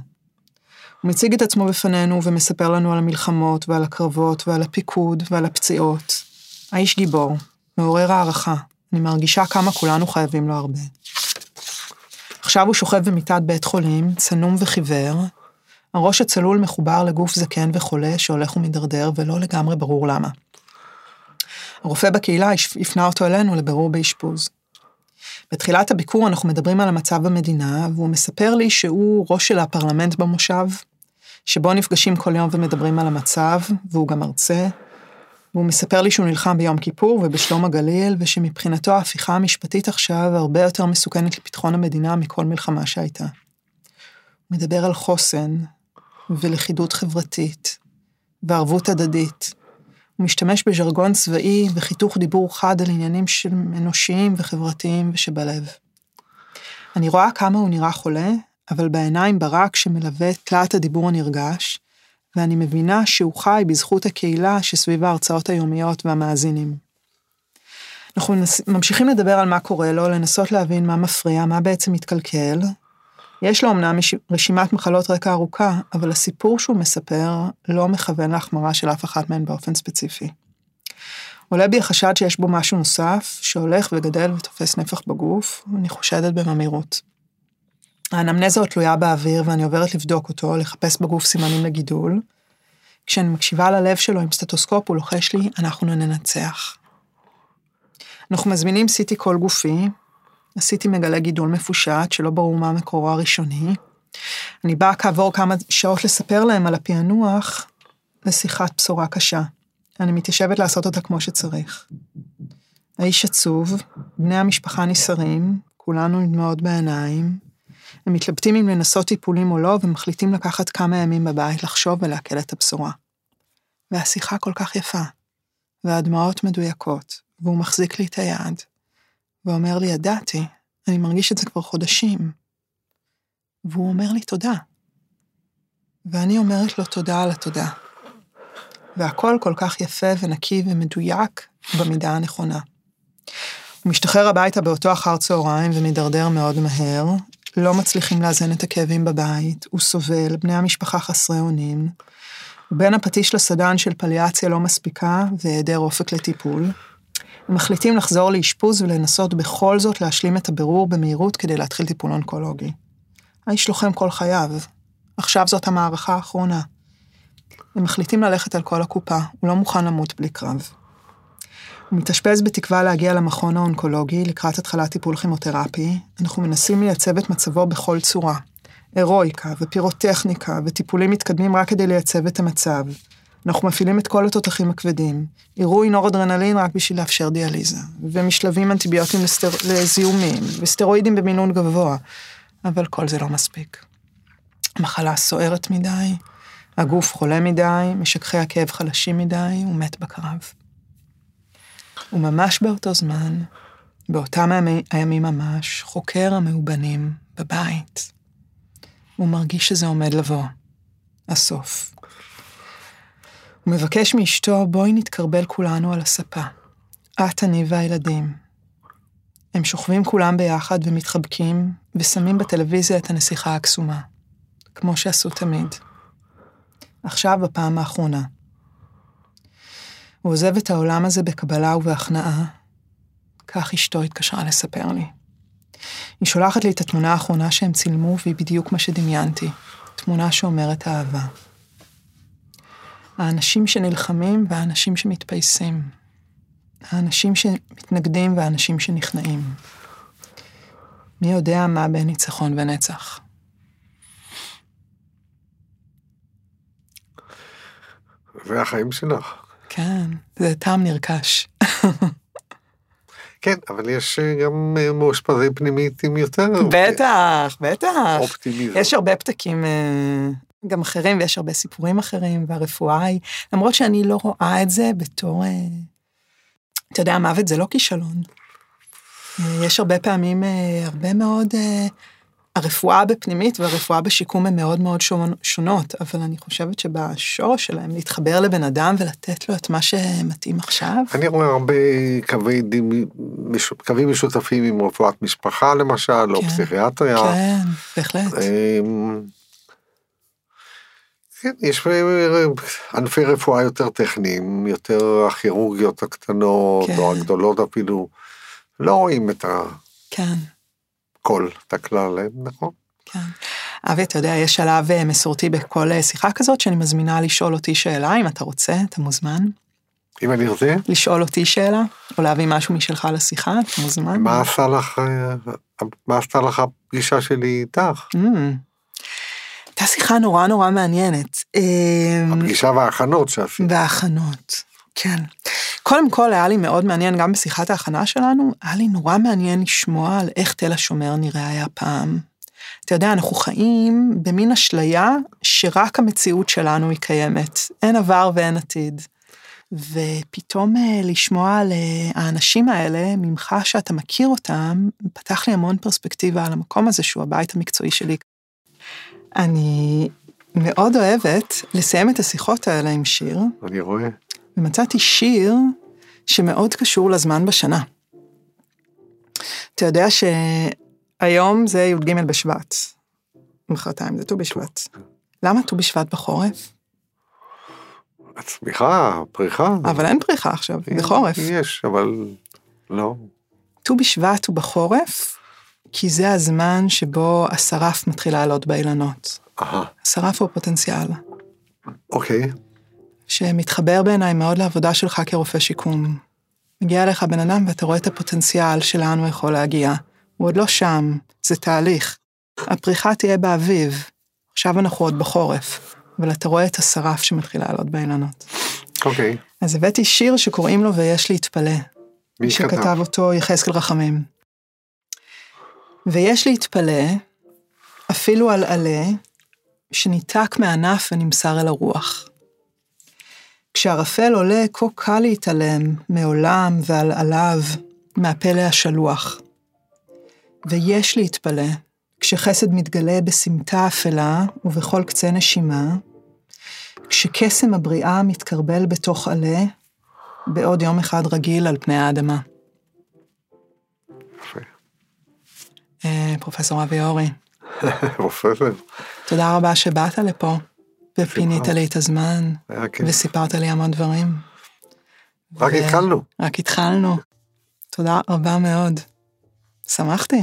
הוא מציג את עצמו בפנינו ומספר לנו על המלחמות ועל הקרבות ועל הפיקוד ועל הפציעות. האיש גיבור, מעורר הערכה, אני מרגישה כמה כולנו חייבים לו הרבה. עכשיו הוא שוכב במיטת בית חולים, צנום וחיוור, הראש הצלול מחובר לגוף זקן וחולה שהולך ומידרדר ולא לגמרי ברור למה. הרופא בקהילה הפנה אותו אלינו לבירור באשפוז. בתחילת הביקור אנחנו מדברים על המצב במדינה, והוא מספר לי שהוא ראש של הפרלמנט במושב, שבו נפגשים כל יום ומדברים על המצב, והוא גם מרצה, והוא מספר לי שהוא נלחם ביום כיפור ובשלום הגליל, ושמבחינתו ההפיכה המשפטית עכשיו הרבה יותר מסוכנת לביטחון המדינה מכל מלחמה שהייתה. הוא מדבר על חוסן ולכידות חברתית וערבות הדדית. הוא משתמש בז'רגון צבאי וחיתוך דיבור חד על עניינים של אנושיים וחברתיים ושבלב. אני רואה כמה הוא נראה חולה, אבל בעיניים ברק שמלווה את תלת הדיבור הנרגש, ואני מבינה שהוא חי בזכות הקהילה שסביב ההרצאות היומיות והמאזינים. אנחנו ממשיכים לדבר על מה קורה לו, לנסות להבין מה מפריע, מה בעצם מתקלקל. יש לו אמנם רשימת מחלות רקע ארוכה, אבל הסיפור שהוא מספר לא מכוון להחמרה של אף אחת מהן באופן ספציפי. עולה בי החשד שיש בו משהו נוסף, שהולך וגדל ותופס נפח בגוף, ואני חושדת במהירות. האנמנזה עוד תלויה באוויר ואני עוברת לבדוק אותו, לחפש בגוף סימנים לגידול. כשאני מקשיבה ללב שלו עם סטטוסקופ, הוא לוחש לי, אנחנו ננצח. אנחנו מזמינים CT כל גופי, ה-CT מגלה גידול מפושט, שלא ברור מה מקורו הראשוני. אני באה כעבור כמה שעות לספר להם על הפענוח, לשיחת בשורה קשה. אני מתיישבת לעשות אותה כמו שצריך. האיש עצוב, בני המשפחה נסערים, כולנו עם דמעות בעיניים, הם מתלבטים אם לנסות טיפולים או לא, ומחליטים לקחת כמה ימים בבית לחשוב ולעכל את הבשורה. והשיחה כל כך יפה, והדמעות מדויקות, והוא מחזיק לי את היד, ואומר לי, ידעתי, אני מרגיש את זה כבר חודשים. והוא אומר לי תודה. ואני אומרת לו תודה על התודה. והכל כל כך יפה ונקי ומדויק במידה הנכונה. הוא משתחרר הביתה באותו אחר צהריים ומידרדר מאוד מהר, לא מצליחים לאזן את הכאבים בבית, הוא סובל, בני המשפחה חסרי אונים, בין הפטיש לסדן של פליאציה לא מספיקה והיעדר אופק לטיפול. מחליטים לחזור לאשפוז ולנסות בכל זאת להשלים את הבירור במהירות כדי להתחיל טיפול אונקולוגי. האיש לוחם כל חייו, עכשיו זאת המערכה האחרונה. הם מחליטים ללכת על כל הקופה, הוא לא מוכן למות בלי קרב. הוא מתאשפז בתקווה להגיע למכון האונקולוגי לקראת התחלת טיפול כימותרפי. אנחנו מנסים לייצב את מצבו בכל צורה. הירואיקה ופירוטכניקה וטיפולים מתקדמים רק כדי לייצב את המצב. אנחנו מפעילים את כל התותחים הכבדים. עירוי נורדרנלין רק בשביל לאפשר דיאליזה. ומשלבים אנטיביוטים לסטר... לזיהומים, וסטרואידים במינון גבוה. אבל כל זה לא מספיק. המחלה סוערת מדי, הגוף חולה מדי, משככי הכאב חלשים מדי, הוא מת בקרב. וממש באותו זמן, באותם הימים ממש, חוקר המאובנים בבית. הוא מרגיש שזה עומד לבוא, הסוף. הוא מבקש מאשתו, בואי נתקרבל כולנו על הספה. את, אני והילדים. הם שוכבים כולם ביחד ומתחבקים, ושמים בטלוויזיה את הנסיכה הקסומה, כמו שעשו תמיד. עכשיו בפעם האחרונה. הוא עוזב את העולם הזה בקבלה ובהכנעה. כך אשתו התקשרה לספר לי. היא שולחת לי את התמונה האחרונה שהם צילמו, והיא בדיוק מה שדמיינתי. תמונה שאומרת אהבה. האנשים שנלחמים והאנשים שמתפייסים. האנשים שמתנגדים והאנשים שנכנעים. מי יודע מה בין ניצחון ונצח. זה החיים שלך. כן, זה טעם נרכש. כן, אבל יש אה, גם אה, מאושפזי פנימית עם יותר... בטח, בטח. אופטימיזם. יש הרבה פתקים אה, גם אחרים, ויש הרבה סיפורים אחרים, והרפואה היא, למרות שאני לא רואה את זה בתור... אתה יודע, מוות זה לא כישלון. יש הרבה פעמים, הרבה מאוד הרפואה בפנימית והרפואה בשיקום הן מאוד מאוד שונות, אבל אני חושבת שבשורש שלהם להתחבר לבן אדם ולתת לו את מה שמתאים עכשיו. אני רואה הרבה קווי דים, קווים משותפים עם רפואת משפחה למשל, כן, או פסיכיאטריה. כן, בהחלט. כן, יש ענפי רפואה יותר טכניים, יותר הכירורגיות הקטנות, כן. או הגדולות אפילו, לא רואים את ה... כן. את הכלל, נכון? כן. אבי, אתה יודע, יש שלב אה, מסורתי בכל אה, שיחה כזאת שאני מזמינה לשאול אותי שאלה, אם אתה רוצה, אתה מוזמן. אם אני רוצה? לשאול אותי שאלה, או להביא משהו משלך לשיחה, אתה מוזמן. מה עשה לך, אה, מה עשתה לך הפגישה שלי איתך? Mm. הייתה שיחה נורא נורא מעניינת. הפגישה וההכנות שעשית. וההכנות, כן. קודם כל היה לי מאוד מעניין, גם בשיחת ההכנה שלנו, היה לי נורא מעניין לשמוע על איך תל השומר נראה היה פעם. אתה יודע, אנחנו חיים במין אשליה שרק המציאות שלנו היא קיימת. אין עבר ואין עתיד. ופתאום אה, לשמוע על אה, האנשים האלה, ממך שאתה מכיר אותם, פתח לי המון פרספקטיבה על המקום הזה שהוא הבית המקצועי שלי. אני מאוד אוהבת לסיים את השיחות האלה עם שיר. אני רואה. ומצאתי שיר שמאוד קשור לזמן בשנה. אתה יודע שהיום זה י"ג בשבט, מחרתיים זה ט"ו בשבט. למה ט"ו בשבט בחורף? הצמיחה, פריחה. אבל אין פריחה עכשיו, זה חורף. יש, אבל לא. ט"ו בשבט הוא בחורף, כי זה הזמן שבו השרף מתחיל לעלות באילנות. אהה, השרף הוא הפוטנציאל, אוקיי. שמתחבר בעיניי מאוד לעבודה שלך כרופא שיקום. מגיע אליך בן אדם ואתה רואה את הפוטנציאל שלאן הוא יכול להגיע. הוא עוד לא שם, זה תהליך. הפריחה תהיה באביב, עכשיו אנחנו עוד בחורף, אבל אתה רואה את השרף שמתחיל לעלות באילנות. אוקיי. אז הבאתי שיר שקוראים לו ויש להתפלא, מי שכתב כתב? אותו יחזקאל רחמים. ויש להתפלא, אפילו על עלה, שניתק מענף ונמסר אל הרוח. כשערפל עולה, כה קל להתעלם מעולם ועל עליו, מהפלא השלוח. ויש להתפלא, כשחסד מתגלה בסמטה אפלה ובכל קצה נשימה, כשקסם הבריאה מתקרבל בתוך עלה, בעוד יום אחד רגיל על פני האדמה. יפה. אה, פרופסור אבי אורי, פרופסור. תודה רבה שבאת לפה, ופינית. לי את הזמן. וסיפרת לי המון דברים. רק התחלנו. רק התחלנו. תודה רבה מאוד. שמחתי.